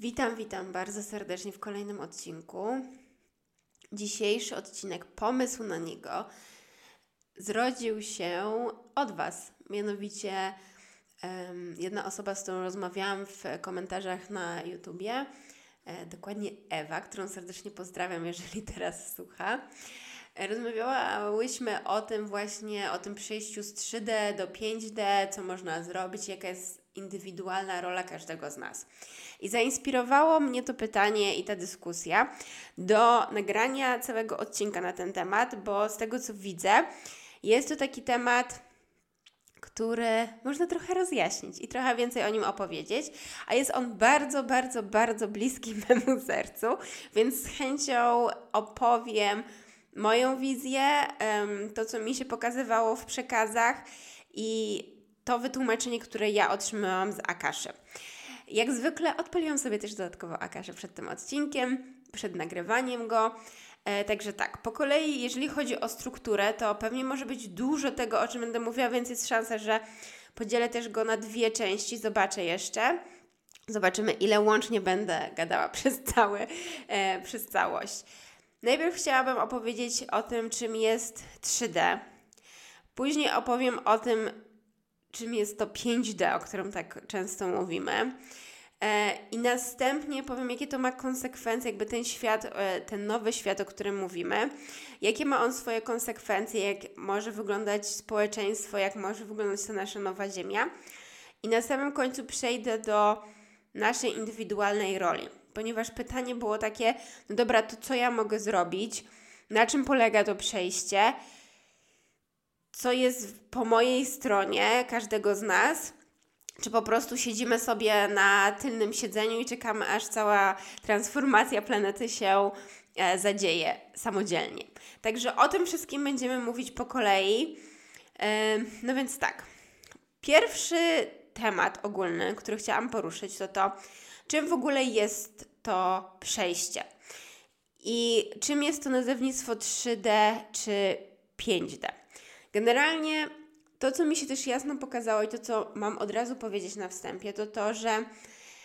Witam, witam bardzo serdecznie w kolejnym odcinku. Dzisiejszy odcinek, pomysł na niego zrodził się od Was. Mianowicie um, jedna osoba, z którą rozmawiałam w komentarzach na YouTubie, e, dokładnie Ewa, którą serdecznie pozdrawiam, jeżeli teraz słucha. E, rozmawiałyśmy o tym właśnie, o tym przejściu z 3D do 5D, co można zrobić, jaka jest indywidualna rola każdego z nas. I zainspirowało mnie to pytanie i ta dyskusja do nagrania całego odcinka na ten temat, bo z tego co widzę, jest to taki temat, który można trochę rozjaśnić i trochę więcej o nim opowiedzieć, a jest on bardzo, bardzo, bardzo bliski memu sercu, więc z chęcią opowiem moją wizję, to co mi się pokazywało w przekazach i to wytłumaczenie, które ja otrzymałam z Akaszy. Jak zwykle odpaliłam sobie też dodatkowo Akaszę przed tym odcinkiem, przed nagrywaniem go. E, także tak, po kolei, jeżeli chodzi o strukturę, to pewnie może być dużo tego, o czym będę mówiła, więc jest szansa, że podzielę też go na dwie części. Zobaczę jeszcze. Zobaczymy, ile łącznie będę gadała przez, cały, e, przez całość. Najpierw chciałabym opowiedzieć o tym, czym jest 3D. Później opowiem o tym, czym jest to 5D, o którym tak często mówimy. E, I następnie powiem, jakie to ma konsekwencje, jakby ten świat, e, ten nowy świat, o którym mówimy, jakie ma on swoje konsekwencje, jak może wyglądać społeczeństwo, jak może wyglądać ta nasza nowa Ziemia. I na samym końcu przejdę do naszej indywidualnej roli, ponieważ pytanie było takie: no dobra, to co ja mogę zrobić? Na czym polega to przejście? Co jest po mojej stronie, każdego z nas? czy po prostu siedzimy sobie na tylnym siedzeniu i czekamy, aż cała transformacja planety się e, zadzieje samodzielnie. Także o tym wszystkim będziemy mówić po kolei. E, no więc tak. Pierwszy temat ogólny, który chciałam poruszyć, to to, czym w ogóle jest to przejście. I czym jest to nazewnictwo 3D czy 5D. Generalnie to, co mi się też jasno pokazało i to, co mam od razu powiedzieć na wstępie, to to, że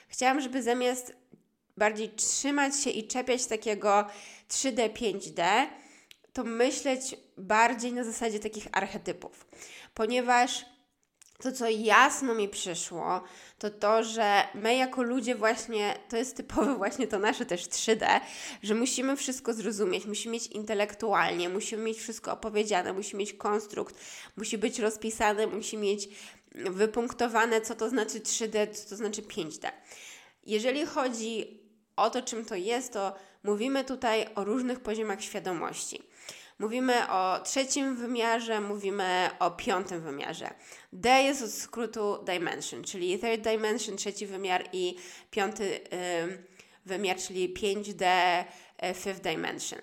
chciałam, żeby zamiast bardziej trzymać się i czepiać takiego 3D, 5D, to myśleć bardziej na zasadzie takich archetypów. Ponieważ to, co jasno mi przyszło, to to, że my jako ludzie właśnie, to jest typowe właśnie to nasze też 3D, że musimy wszystko zrozumieć, musimy mieć intelektualnie, musimy mieć wszystko opowiedziane, musimy mieć konstrukt, musi być rozpisane, musi mieć wypunktowane, co to znaczy 3D, co to znaczy 5D. Jeżeli chodzi o to, czym to jest, to mówimy tutaj o różnych poziomach świadomości. Mówimy o trzecim wymiarze, mówimy o piątym wymiarze. D jest od skrótu dimension, czyli third dimension, trzeci wymiar i piąty wymiar, czyli 5D, y, fifth dimension.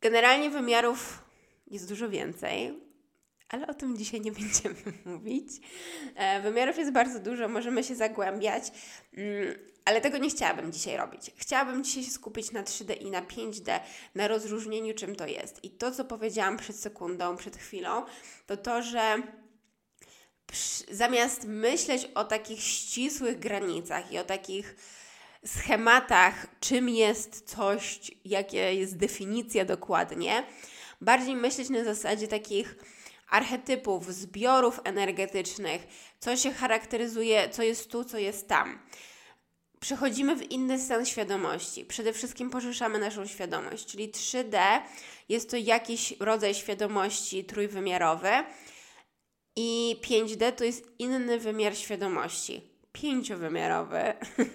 Generalnie wymiarów jest dużo więcej, ale o tym dzisiaj nie będziemy mówić. E, wymiarów jest bardzo dużo, możemy się zagłębiać. Mm, ale tego nie chciałabym dzisiaj robić. Chciałabym dzisiaj się skupić na 3D i na 5D, na rozróżnieniu, czym to jest. I to, co powiedziałam przed sekundą, przed chwilą, to to, że zamiast myśleć o takich ścisłych granicach i o takich schematach, czym jest coś, jakie jest definicja dokładnie, bardziej myśleć na zasadzie takich archetypów, zbiorów energetycznych, co się charakteryzuje, co jest tu, co jest tam przechodzimy w inny stan świadomości. Przede wszystkim poszerzamy naszą świadomość, czyli 3D jest to jakiś rodzaj świadomości trójwymiarowy i 5D to jest inny wymiar świadomości. Pięciowymiarowy,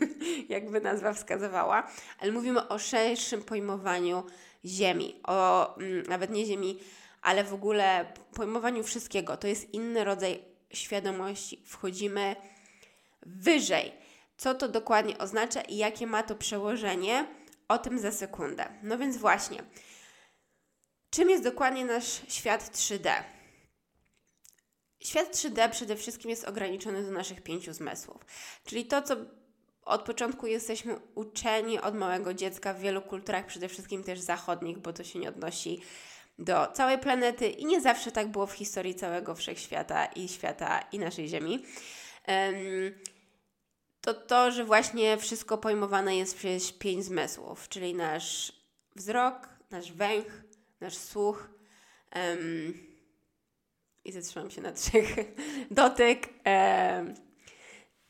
jakby nazwa wskazywała, ale mówimy o szerszym pojmowaniu Ziemi, o mm, nawet nie Ziemi, ale w ogóle pojmowaniu wszystkiego. To jest inny rodzaj świadomości. Wchodzimy wyżej Co to dokładnie oznacza i jakie ma to przełożenie? O tym za sekundę. No więc właśnie, czym jest dokładnie nasz świat 3D? Świat 3D przede wszystkim jest ograniczony do naszych pięciu zmysłów, czyli to, co od początku jesteśmy uczeni od małego dziecka w wielu kulturach, przede wszystkim też zachodnich, bo to się nie odnosi do całej planety i nie zawsze tak było w historii całego wszechświata i świata i naszej Ziemi. To to, że właśnie wszystko pojmowane jest przez pięć zmysłów, czyli nasz wzrok, nasz węch, nasz słuch i zatrzymam się na trzech, dotyk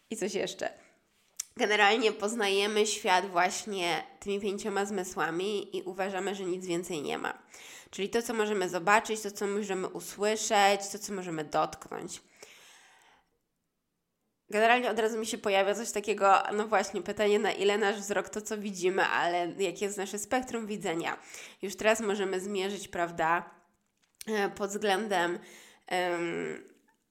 i coś jeszcze. Generalnie poznajemy świat właśnie tymi pięcioma zmysłami i uważamy, że nic więcej nie ma. Czyli to, co możemy zobaczyć, to, co możemy usłyszeć, to, co możemy dotknąć. Generalnie od razu mi się pojawia coś takiego, no właśnie, pytanie, na ile nasz wzrok to, co widzimy, ale jakie jest nasze spektrum widzenia. Już teraz możemy zmierzyć, prawda, e, pod względem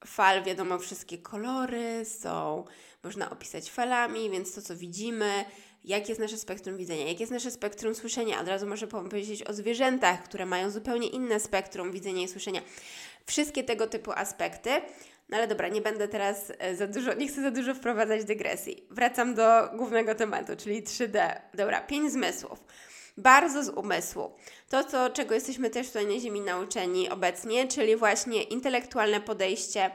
fal, wiadomo, wszystkie kolory są, można opisać falami, więc to, co widzimy, jakie jest nasze spektrum widzenia, jakie jest nasze spektrum słyszenia. Od razu może powiedzieć o zwierzętach, które mają zupełnie inne spektrum widzenia i słyszenia. Wszystkie tego typu aspekty. No ale dobra, nie będę teraz e, za dużo, nie chcę za dużo wprowadzać dygresji. Wracam do głównego tematu, czyli 3D. Dobra, pięć zmysłów. Bardzo z umysłu. To, co, czego jesteśmy też tutaj na Ziemi nauczeni obecnie, czyli właśnie intelektualne podejście.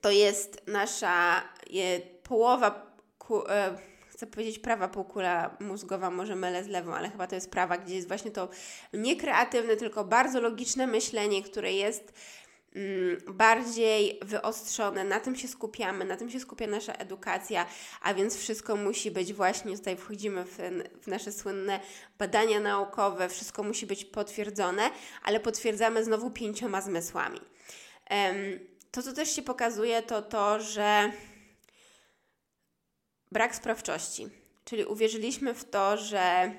To jest nasza połowa e, chcę powiedzieć prawa półkula mózgowa, może mylę z lewą, ale chyba to jest prawa, gdzie jest właśnie to nie kreatywne, tylko bardzo logiczne myślenie, które jest bardziej wyostrzone, na tym się skupiamy, na tym się skupia nasza edukacja, a więc wszystko musi być właśnie, tutaj wchodzimy w, w nasze słynne badania naukowe, wszystko musi być potwierdzone, ale potwierdzamy znowu pięcioma zmysłami. To, co też się pokazuje, to to, że brak sprawczości. Czyli uwierzyliśmy w to, że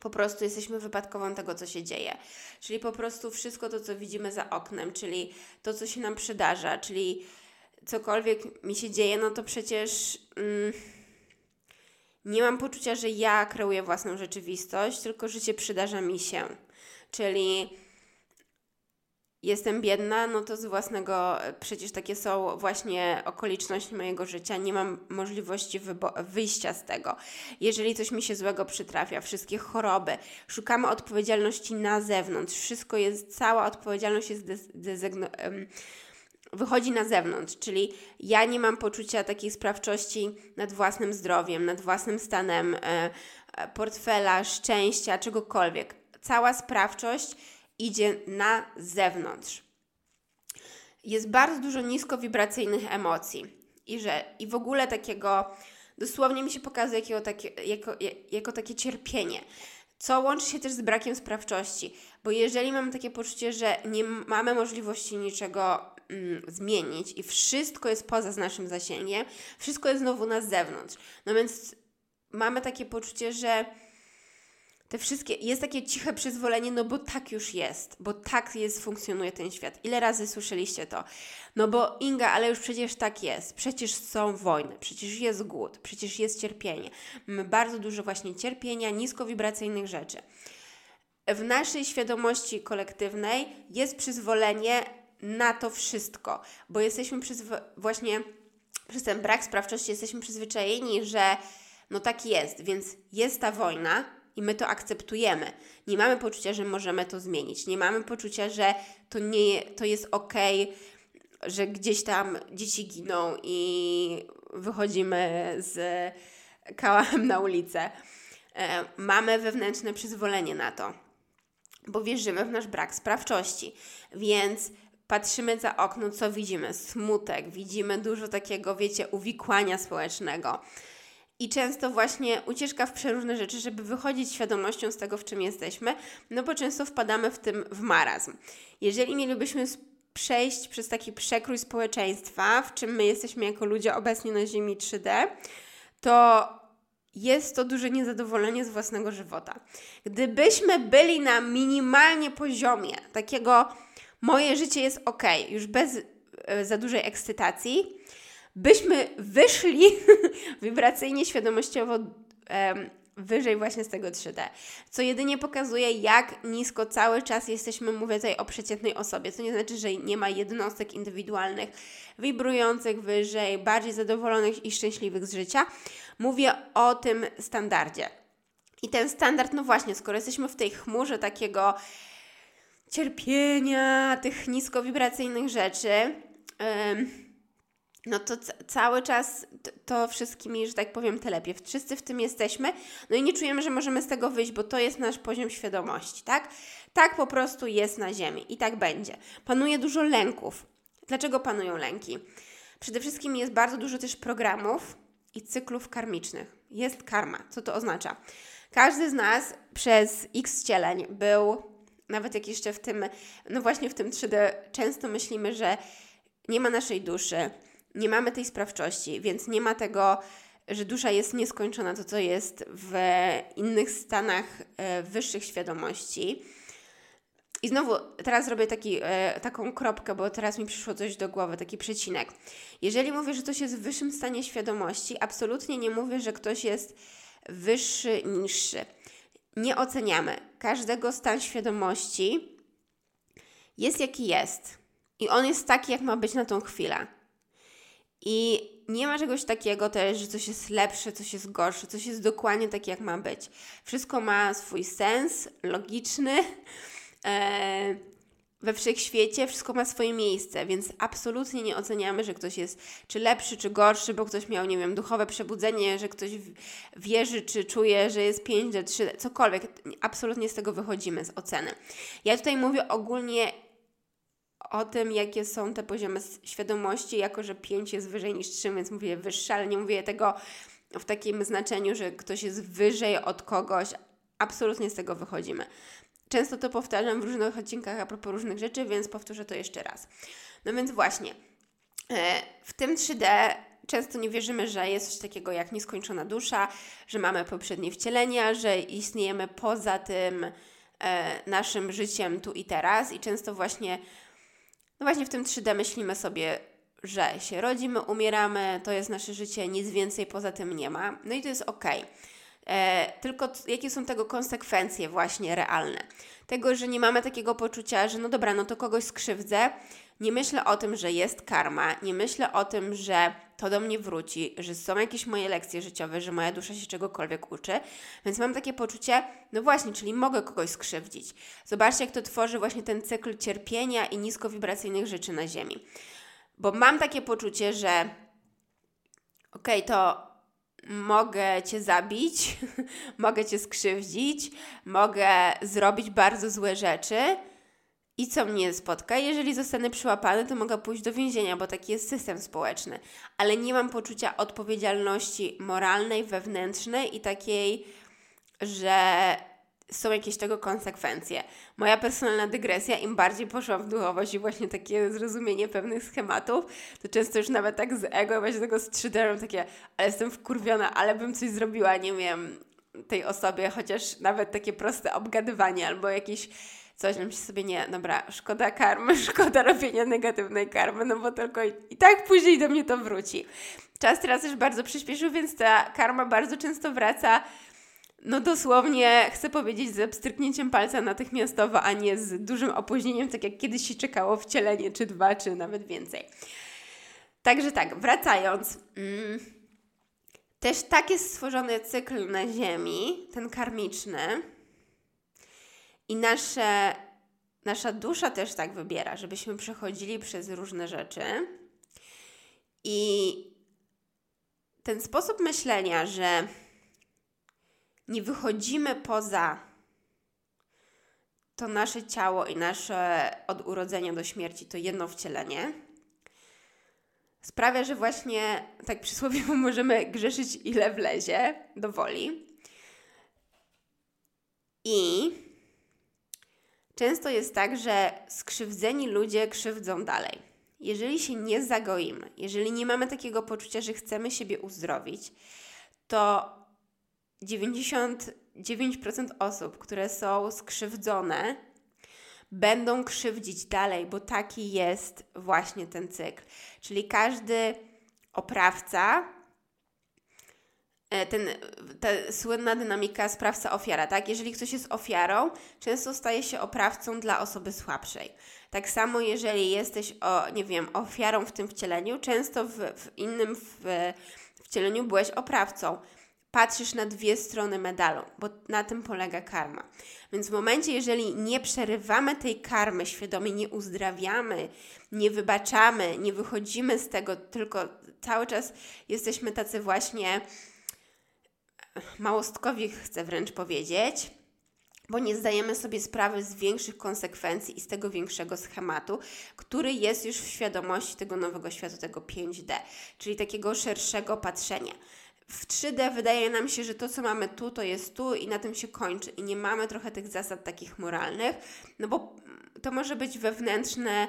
po prostu jesteśmy wypadkową tego, co się dzieje. Czyli po prostu wszystko to, co widzimy za oknem, czyli to, co się nam przydarza, czyli cokolwiek mi się dzieje, no to przecież mm, nie mam poczucia, że ja kreuję własną rzeczywistość, tylko życie przydarza mi się. Czyli jestem biedna, no to z własnego, przecież takie są właśnie okoliczności mojego życia, nie mam możliwości wyjścia z tego. Jeżeli coś mi się złego przytrafia, wszystkie choroby, szukamy odpowiedzialności na zewnątrz, wszystko jest, cała odpowiedzialność jest wychodzi na zewnątrz, czyli ja nie mam poczucia takiej sprawczości nad własnym zdrowiem, nad własnym stanem e, e portfela, szczęścia, czegokolwiek. Cała sprawczość idzie na zewnątrz. Jest bardzo dużo niskowibracyjnych emocji i że i w ogóle takiego, dosłownie mi się pokazuje jako takie, jako, jako takie cierpienie, co łączy się też z brakiem sprawczości, bo jeżeli mamy takie poczucie, że nie mamy możliwości niczego mm, zmienić i wszystko jest poza naszym zasięgiem, wszystko jest znowu na zewnątrz, no więc mamy takie poczucie, że te wszystkie, jest takie ciche przyzwolenie, no bo tak już jest, bo tak jest, funkcjonuje ten świat. Ile razy słyszeliście to? No bo Inga, ale już przecież tak jest, przecież są wojny, przecież jest głód, przecież jest cierpienie. Mamy bardzo dużo właśnie cierpienia, niskowibracyjnych rzeczy. W naszej świadomości kolektywnej jest przyzwolenie na to wszystko, bo jesteśmy przyzwo- właśnie przez ten brak sprawczości jesteśmy przyzwyczajeni, że no tak jest, więc jest ta wojna, i my to akceptujemy. Nie mamy poczucia, że możemy to zmienić. Nie mamy poczucia, że to, nie, to jest ok, że gdzieś tam dzieci giną i wychodzimy z kałachem na ulicę. E, mamy wewnętrzne przyzwolenie na to, bo wierzymy w nasz brak sprawczości. Więc patrzymy za okno, co widzimy? Smutek, widzimy dużo takiego, wiecie, uwikłania społecznego i często właśnie ucieczka w przeróżne rzeczy, żeby wychodzić świadomością z tego, w czym jesteśmy, no bo często wpadamy w tym w marazm. Jeżeli mielibyśmy przejść przez taki przekrój społeczeństwa, w czym my jesteśmy jako ludzie obecnie na Ziemi 3D, to jest to duże niezadowolenie z własnego żywota. Gdybyśmy byli na minimalnie poziomie takiego moje życie jest ok, już bez e, za dużej ekscytacji, byśmy wyszli wibracyjnie, świadomościowo wyżej właśnie z tego 3D, co jedynie pokazuje, jak nisko cały czas jesteśmy, mówię tutaj o przeciętnej osobie, co nie znaczy, że nie ma jednostek indywidualnych, wibrujących wyżej, bardziej zadowolonych i szczęśliwych z życia. Mówię o tym standardzie. I ten standard, no właśnie, skoro jesteśmy w tej chmurze takiego cierpienia, tych niskowibracyjnych rzeczy, yy, no to cały czas to wszystkimi, że tak powiem, telepie. Wszyscy w tym jesteśmy, no i nie czujemy, że możemy z tego wyjść, bo to jest nasz poziom świadomości, tak? Tak po prostu jest na Ziemi i tak będzie. Panuje dużo lęków. Dlaczego panują lęki? Przede wszystkim jest bardzo dużo też programów i cyklów karmicznych. Jest karma. Co to oznacza? Każdy z nas przez x cieleń był, nawet jak jeszcze w tym, no właśnie w tym 3D, często myślimy, że nie ma naszej duszy, nie mamy tej sprawczości, więc nie ma tego, że dusza jest nieskończona, to co jest w innych stanach e, wyższych świadomości. I znowu teraz robię taki, e, taką kropkę, bo teraz mi przyszło coś do głowy, taki przecinek. Jeżeli mówię, że ktoś jest w wyższym stanie świadomości, absolutnie nie mówię, że ktoś jest wyższy, niższy. Nie oceniamy. Każdego stan świadomości jest jaki jest. I on jest taki, jak ma być na tą chwilę. I nie ma czegoś takiego też, że coś jest lepsze, coś jest gorsze, coś jest dokładnie takie, jak ma być. Wszystko ma swój sens logiczny. E, we wszechświecie wszystko ma swoje miejsce, więc absolutnie nie oceniamy, że ktoś jest czy lepszy, czy gorszy, bo ktoś miał, nie wiem, duchowe przebudzenie, że ktoś wierzy, czy czuje, że jest 5D, 3D, cokolwiek. Absolutnie z tego wychodzimy, z oceny. Ja tutaj mówię ogólnie o tym, jakie są te poziomy świadomości, jako że 5 jest wyżej niż 3, więc mówię wyższe, ale nie mówię tego w takim znaczeniu, że ktoś jest wyżej od kogoś. Absolutnie z tego wychodzimy. Często to powtarzam w różnych odcinkach a propos różnych rzeczy, więc powtórzę to jeszcze raz. No więc właśnie, e, w tym 3D często nie wierzymy, że jest coś takiego jak nieskończona dusza, że mamy poprzednie wcielenia, że istniejemy poza tym e, naszym życiem tu i teraz i często właśnie no właśnie w tym 3D myślimy sobie, że się rodzimy, umieramy, to jest nasze życie, nic więcej poza tym nie ma. No i to jest ok. E, tylko jakie są tego konsekwencje właśnie realne? Tego, że nie mamy takiego poczucia, że no dobra, no to kogoś skrzywdzę. Nie myślę o tym, że jest karma, nie myślę o tym, że to do mnie wróci, że są jakieś moje lekcje życiowe, że moja dusza się czegokolwiek uczy. Więc mam takie poczucie, no właśnie, czyli mogę kogoś skrzywdzić. Zobaczcie, jak to tworzy właśnie ten cykl cierpienia i niskowibracyjnych rzeczy na Ziemi. Bo mam takie poczucie, że okej, okay, to mogę cię zabić, mogę cię skrzywdzić, mogę zrobić bardzo złe rzeczy i co mnie spotka? Jeżeli zostanę przyłapany, to mogę pójść do więzienia, bo taki jest system społeczny. Ale nie mam poczucia odpowiedzialności moralnej, wewnętrznej i takiej, że są jakieś tego konsekwencje. Moja personalna dygresja, im bardziej poszłam w duchowość i właśnie takie zrozumienie pewnych schematów, to często już nawet tak z ego, właśnie tego 3D takie, ale jestem wkurwiona, ale bym coś zrobiła, nie wiem, tej osobie, chociaż nawet takie proste obgadywanie albo jakieś coś, myślę sobie, nie, dobra, szkoda karmy, szkoda robienia negatywnej karmy, no bo tylko i, i tak później do mnie to wróci. Czas teraz już bardzo przyspieszył, więc ta karma bardzo często wraca no dosłownie chcę powiedzieć z pstryknięciem palca natychmiastowo, a nie z dużym opóźnieniem, tak jak kiedyś się czekało wcielenie, czy dwa, czy nawet więcej. Także tak, wracając. Mm, też tak jest stworzony cykl na Ziemi, ten karmiczny, i nasze, nasza dusza też tak wybiera, żebyśmy przechodzili przez różne rzeczy. I ten sposób myślenia, że nie wychodzimy poza to nasze ciało i nasze od urodzenia do śmierci, to jedno wcielenie, sprawia, że właśnie tak przysłowiowo możemy grzeszyć ile wlezie do woli. I Często jest tak, że skrzywdzeni ludzie krzywdzą dalej. Jeżeli się nie zagoimy, jeżeli nie mamy takiego poczucia, że chcemy siebie uzdrowić, to 99% osób, które są skrzywdzone, będą krzywdzić dalej, bo taki jest właśnie ten cykl. Czyli każdy oprawca, ten, ta słynna dynamika sprawca-ofiara, tak? Jeżeli ktoś jest ofiarą, często staje się oprawcą dla osoby słabszej. Tak samo, jeżeli jesteś, o, nie wiem, ofiarą w tym wcieleniu, często w, w innym w, wcieleniu byłeś oprawcą. Patrzysz na dwie strony medalu, bo na tym polega karma. Więc w momencie, jeżeli nie przerywamy tej karmy świadomie, nie uzdrawiamy, nie wybaczamy, nie wychodzimy z tego, tylko cały czas jesteśmy tacy właśnie małostkowi, chcę wręcz powiedzieć, bo nie zdajemy sobie sprawy z większych konsekwencji i z tego większego schematu, który jest już w świadomości tego nowego świata, tego 5D, czyli takiego szerszego patrzenia. W 3D wydaje nam się, że to, co mamy tu, to jest tu i na tym się kończy, i nie mamy trochę tych zasad takich moralnych, no bo to może być wewnętrzne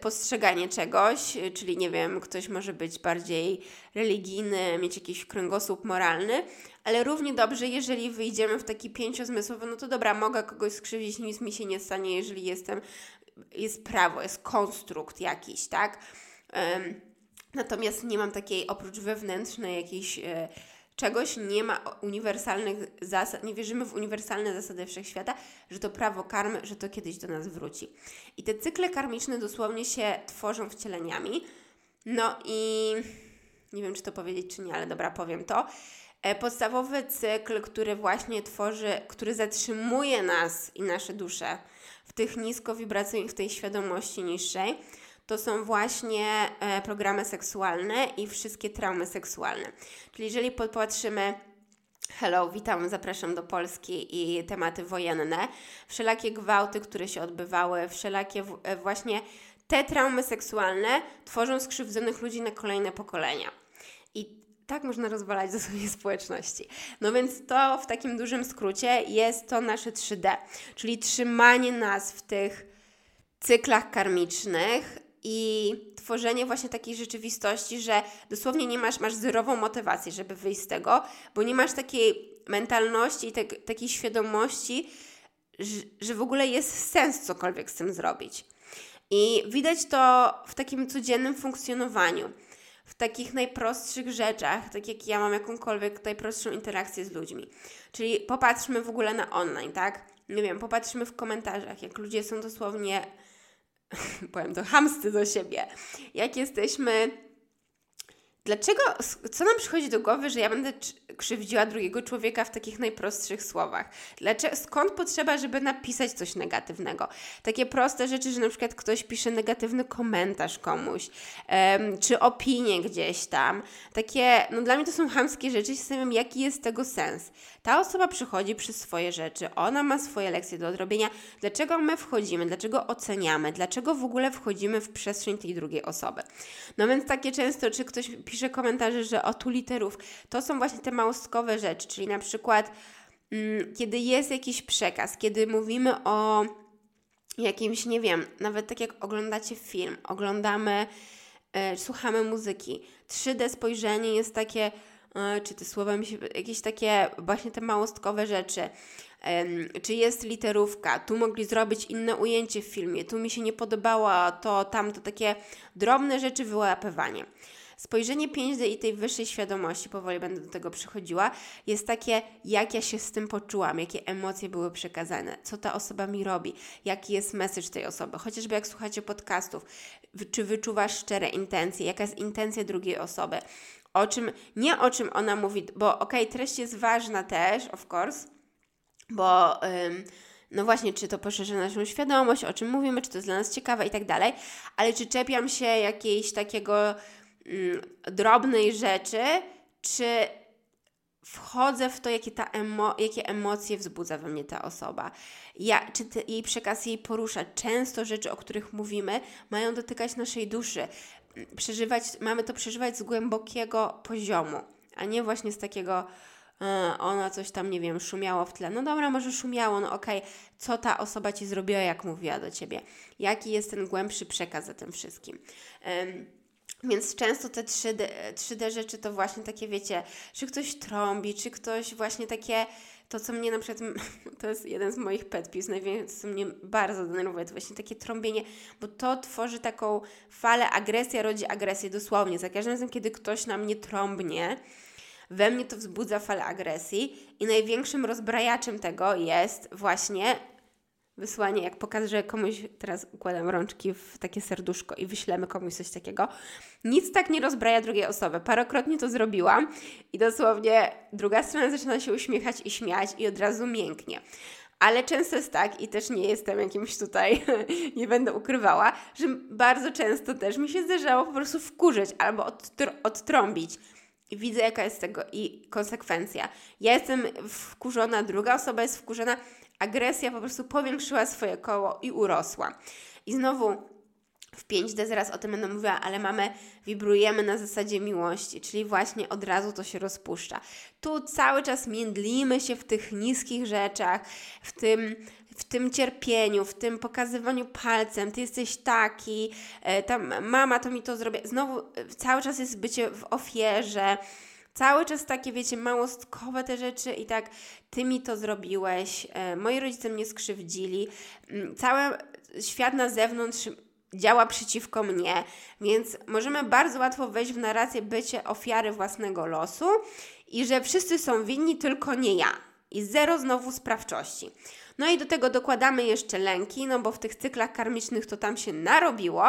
postrzeganie czegoś, czyli nie wiem, ktoś może być bardziej religijny, mieć jakiś kręgosłup moralny, ale równie dobrze, jeżeli wyjdziemy w taki pięciozmysłowy, no to dobra, mogę kogoś skrzywdzić, nic mi się nie stanie, jeżeli jestem, jest prawo, jest konstrukt jakiś, tak? Um, natomiast nie mam takiej, oprócz wewnętrznej jakiejś e, czegoś, nie ma uniwersalnych zasad, nie wierzymy w uniwersalne zasady wszechświata, że to prawo karmy, że to kiedyś do nas wróci. I te cykle karmiczne dosłownie się tworzą wcieleniami. No i nie wiem, czy to powiedzieć, czy nie, ale dobra, powiem to. E, podstawowy cykl, który właśnie tworzy, który zatrzymuje nas i nasze dusze w tych niskowibracyjnych, w tej świadomości niższej, to są właśnie e, programy seksualne i wszystkie traumy seksualne. Czyli jeżeli popatrzymy Hello, witam, zapraszam do Polski i tematy wojenne. Wszelakie gwałty, które się odbywały, wszelakie e, właśnie te traumy seksualne tworzą skrzywdzonych ludzi na kolejne pokolenia. I tak można rozwalać ze swojej społeczności. No więc to w takim dużym skrócie jest to nasze 3D, czyli trzymanie nas w tych cyklach karmicznych i tworzenie właśnie takiej rzeczywistości, że dosłownie nie masz, masz zerową motywację, żeby wyjść z tego, bo nie masz takiej mentalności i te, takiej świadomości, że, że w ogóle jest sens cokolwiek z tym zrobić. I widać to w takim codziennym funkcjonowaniu w takich najprostszych rzeczach, tak jak ja mam jakąkolwiek najprostszą interakcję z ludźmi. Czyli popatrzmy w ogóle na online, tak? Nie wiem, popatrzmy w komentarzach, jak ludzie są dosłownie, powiem to, hamsty do siebie. Jak jesteśmy Dlaczego, co nam przychodzi do głowy, że ja będę krzywdziła drugiego człowieka w takich najprostszych słowach? Dlaczego, skąd potrzeba, żeby napisać coś negatywnego? Takie proste rzeczy, że na przykład ktoś pisze negatywny komentarz komuś, um, czy opinię gdzieś tam. Takie, no dla mnie to są chamskie rzeczy zastanawiam, jaki jest tego sens. Ta osoba przychodzi przez swoje rzeczy, ona ma swoje lekcje do odrobienia. Dlaczego my wchodzimy? Dlaczego oceniamy? Dlaczego w ogóle wchodzimy w przestrzeń tej drugiej osoby? No więc takie często, czy ktoś pisze komentarze, że o tu literów. To są właśnie te małostkowe rzeczy, czyli na przykład mm, kiedy jest jakiś przekaz, kiedy mówimy o jakimś, nie wiem, nawet tak jak oglądacie film, oglądamy, e, słuchamy muzyki. 3D spojrzenie jest takie, czy te słowa mi się, jakieś takie właśnie te małostkowe rzeczy. czy jest literówka, tu mogli zrobić inne ujęcie w filmie, tu mi się nie podobało to, tamto, takie drobne rzeczy wyłapywanie. Spojrzenie 5D i tej wyższej świadomości, powoli będę do tego przychodziła, jest takie, jak ja się z tym poczułam, jakie emocje były przekazane, co ta osoba mi robi, jaki jest message tej osoby. Chociażby jak słuchacie podcastów, czy wyczuwasz szczere intencje, jaka jest intencja drugiej osoby, o czym, nie o czym ona mówi, bo okej, okay, treść jest ważna też, of course, bo... Ym, no właśnie, czy to poszerza naszą świadomość, o czym mówimy, czy to jest dla nas ciekawe i tak dalej, ale czy czepiam się jakiejś takiego mm, drobnej rzeczy, czy wchodzę w to, jakie, ta emo jakie emocje wzbudza we mnie ta osoba. Ja, czy te, jej przekaz jej porusza. Często rzeczy, o których mówimy, mają dotykać naszej duszy. Przeżywać, mamy to przeżywać z głębokiego poziomu, a nie właśnie z takiego e, ona coś tam, nie wiem, szumiało w tle. No dobra, może szumiało, no okej, okay. co ta osoba Ci zrobiła, jak mówiła do Ciebie? Jaki jest ten głębszy przekaz za tym wszystkim? Więc często te 3D, 3D rzeczy to właśnie takie, wiecie, czy ktoś trąbi, czy ktoś właśnie takie to, co mnie na przykład, to jest jeden z moich pet peeves, najwięcej, co mnie bardzo denerwuje, to właśnie takie trąbienie, bo to tworzy taką falę, agresja rodzi agresję, dosłownie. Za każdym razem, kiedy ktoś na mnie trąbnie, we mnie to wzbudza falę agresji i największym rozbrajaczem tego jest właśnie wysłanie, jak pokażę komuś, teraz układam rączki w takie serduszko i wyślemy komuś coś takiego. Nic tak nie rozbraja drugiej osoby. Parokrotnie to zrobiłam i dosłownie druga strona zaczyna się uśmiechać i śmiać i od razu mięknie. Ale często jest tak, i też nie jestem jakimś tutaj, nie będę ukrywała, że bardzo często też mi się zdarzało po prostu wkurzyć albo odtr odtrąbić. I widzę, jaka jest tego i konsekwencja. Ja jestem wkurzona, druga osoba jest wkurzona, agresja po prostu powiększyła swoje koło i urosła. I znowu w 5D zaraz o tym będę mówiła, ale mamy, wibrujemy na zasadzie miłości, czyli właśnie od razu to się rozpuszcza. Tu cały czas międlimy się w tych niskich rzeczach, w tym, w tym cierpieniu, w tym pokazywaniu palcem, ty jesteś taki, e, tam mama to mi to zrobi. Znowu e, cały czas jest bycie w ofierze, Cały czas takie, wiecie, małostkowe te rzeczy i tak, ty mi to zrobiłeś, e, moi rodzice mnie skrzywdzili, mm, cały świat na zewnątrz działa przeciwko mnie, więc możemy bardzo łatwo wejść w narrację bycie ofiary własnego losu i że wszyscy są winni, tylko nie ja. I zero znowu sprawczości. No i do tego dokładamy jeszcze lęki, no bo w tych cyklach karmicznych to tam się narobiło.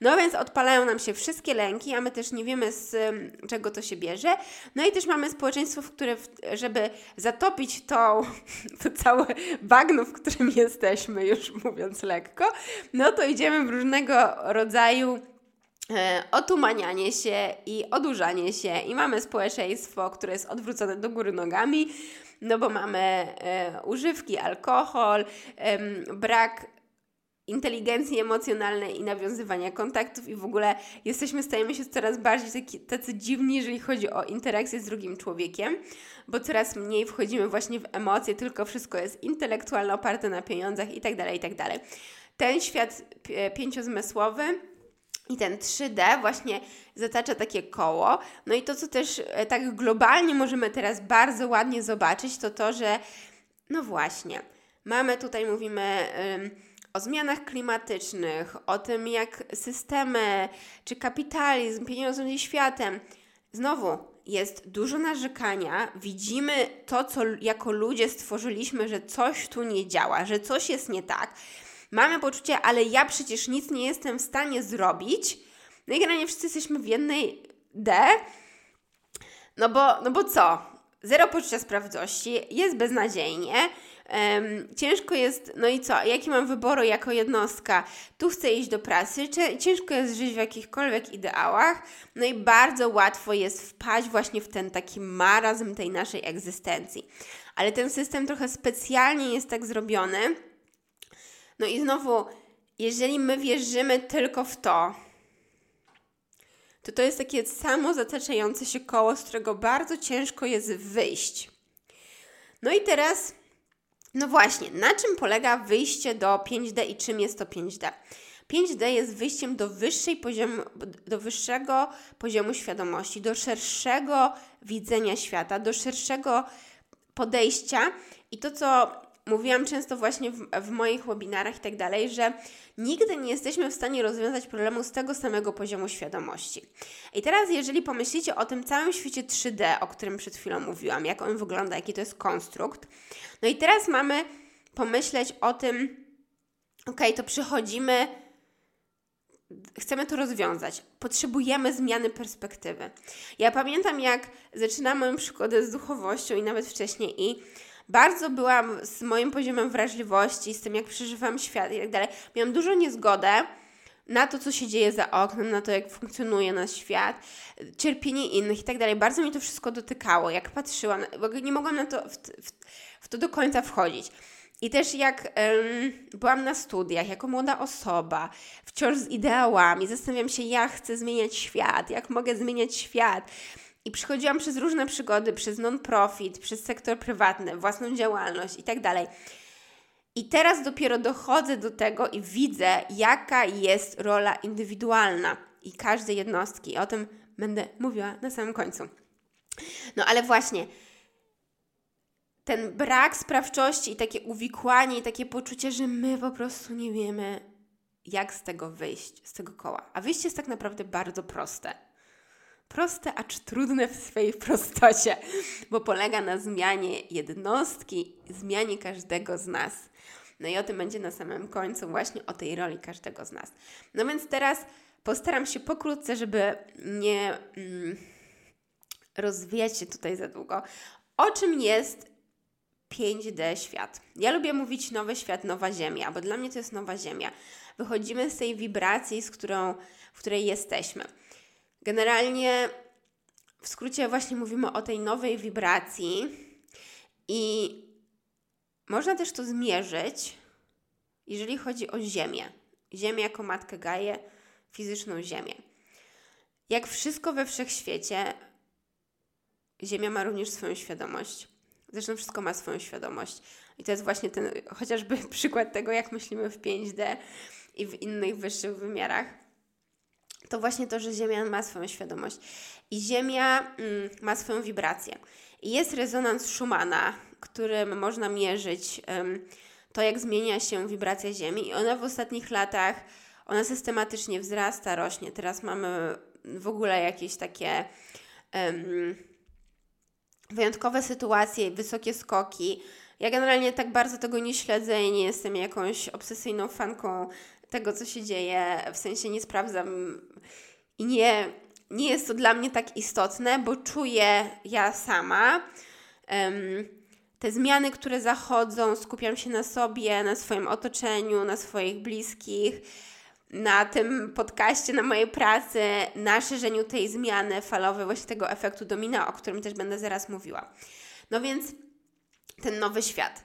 No więc odpalają nam się wszystkie lęki, a my też nie wiemy z czego to się bierze. No i też mamy społeczeństwo, w które, żeby zatopić to, to całe bagno, w którym jesteśmy, już mówiąc lekko, no to idziemy w różnego rodzaju otumanianie się i odurzanie się i mamy społeczeństwo, które jest odwrócone do góry nogami, no bo mamy e, używki, alkohol, e, brak inteligencji emocjonalnej i nawiązywania kontaktów i w ogóle jesteśmy, stajemy się coraz bardziej taki, tacy dziwni, jeżeli chodzi o interakcję z drugim człowiekiem, bo coraz mniej wchodzimy właśnie w emocje, tylko wszystko jest intelektualne, oparte na pieniądzach i tak dalej, i tak. Ten świat pięciozmysłowy i ten 3D właśnie zatacza takie koło. No i to, co też e, tak globalnie możemy teraz bardzo ładnie zobaczyć, to to, że no właśnie, mamy tutaj, mówimy o zmianach klimatycznych, o tym, jak systemy czy kapitalizm, pieniądze ze światem. Znowu, jest dużo narzekania, widzimy to, co jako ludzie stworzyliśmy, że coś tu nie działa, że coś jest nie tak. Mamy poczucie, ale ja przecież nic nie jestem w stanie zrobić. No i generalnie wszyscy jesteśmy w jednej D. No bo, no bo co? Zero poczucia sprawdzości, jest beznadziejnie. Um, ciężko jest, no i co? Jaki mam wyboru jako jednostka? Tu chcę iść do pracy, ciężko jest żyć w jakichkolwiek ideałach, no i bardzo łatwo jest wpaść właśnie w ten taki marazm tej naszej egzystencji. Ale ten system trochę specjalnie jest tak zrobiony, no i znowu, jeżeli my wierzymy tylko w to, to to jest takie samo zataczające się koło, z którego bardzo ciężko jest wyjść. No i teraz, no właśnie, na czym polega wyjście do 5D i czym jest to 5D? 5D jest wyjściem do, wyższej poziomu, do wyższego poziomu świadomości, do szerszego widzenia świata, do szerszego podejścia i to, co mówiłam często właśnie w, w moich webinarach i tak dalej, że nigdy nie jesteśmy w stanie rozwiązać problemu z tego samego poziomu świadomości. I teraz, jeżeli pomyślicie o tym całym świecie 3D, o którym przed chwilą mówiłam, jak on wygląda, jaki to jest konstrukt, no i teraz mamy pomyśleć o tym, ok, to przychodzimy chcemy to rozwiązać. Potrzebujemy zmiany perspektywy. Ja pamiętam, jak zaczynałam moją przygodę z duchowością i nawet wcześniej i bardzo byłam z moim poziomem wrażliwości, z tym jak przeżywam świat i tak dalej. Miałam dużo niezgodę na to, co się dzieje za oknem, na to, jak funkcjonuje nasz świat, cierpienie innych i tak dalej. Bardzo mi to wszystko dotykało, jak patrzyłam, bo nie mogłam na to, w, w, w to do końca wchodzić. I też jak um, byłam na studiach, jako młoda osoba, wciąż z ideałami, zastanawiam się, jak chcę zmieniać świat, jak mogę zmieniać świat. I przychodziłam przez różne przygody, przez non-profit, przez sektor prywatny, własną działalność i tak dalej. I teraz dopiero dochodzę do tego i widzę, jaka jest rola indywidualna i każdej jednostki. I o tym będę mówiła na samym końcu. No ale właśnie, ten brak sprawczości i takie uwikłanie i takie poczucie, że my po prostu nie wiemy, jak z tego wyjść, z tego koła. A wyjście jest tak naprawdę bardzo proste. Proste, acz trudne w swojej prostocie, bo polega na zmianie jednostki, zmianie każdego z nas. No i o tym będzie na samym końcu, właśnie o tej roli każdego z nas. No więc teraz postaram się pokrótce, żeby nie mm, rozwijać się tutaj za długo. O czym jest 5D świat? Ja lubię mówić nowy świat, nowa ziemia, bo dla mnie to jest nowa ziemia. Wychodzimy z tej wibracji, z którą, w której jesteśmy. Generalnie w skrócie właśnie mówimy o tej nowej wibracji i można też to zmierzyć, jeżeli chodzi o Ziemię. Ziemię jako Matkę Gaję, fizyczną Ziemię. Jak wszystko we wszechświecie, Ziemia ma również swoją świadomość. Zresztą wszystko ma swoją świadomość. I to jest właśnie ten chociażby przykład tego, jak myślimy w 5D i w innych wyższych wymiarach. To właśnie to, że Ziemia ma swoją świadomość. I Ziemia mm, ma swoją wibrację. I jest rezonans Schumana, którym można mierzyć to, jak zmienia się wibracja Ziemi. I ona w ostatnich latach, ona systematycznie wzrasta, rośnie. Teraz mamy w ogóle jakieś takie wyjątkowe sytuacje, wysokie skoki. Ja generalnie tak bardzo tego nie śledzę i nie jestem jakąś obsesyjną fanką tego, co się dzieje. W sensie nie sprawdzam i nie, nie jest to dla mnie tak istotne, bo czuję ja sama. Um, te zmiany, które zachodzą, skupiam się na sobie, na swoim otoczeniu, na swoich bliskich, na tym podcaście, na mojej pracy, na szerzeniu tej zmiany falowej, właśnie tego efektu domina, o którym też będę zaraz mówiła. No więc ten nowy świat.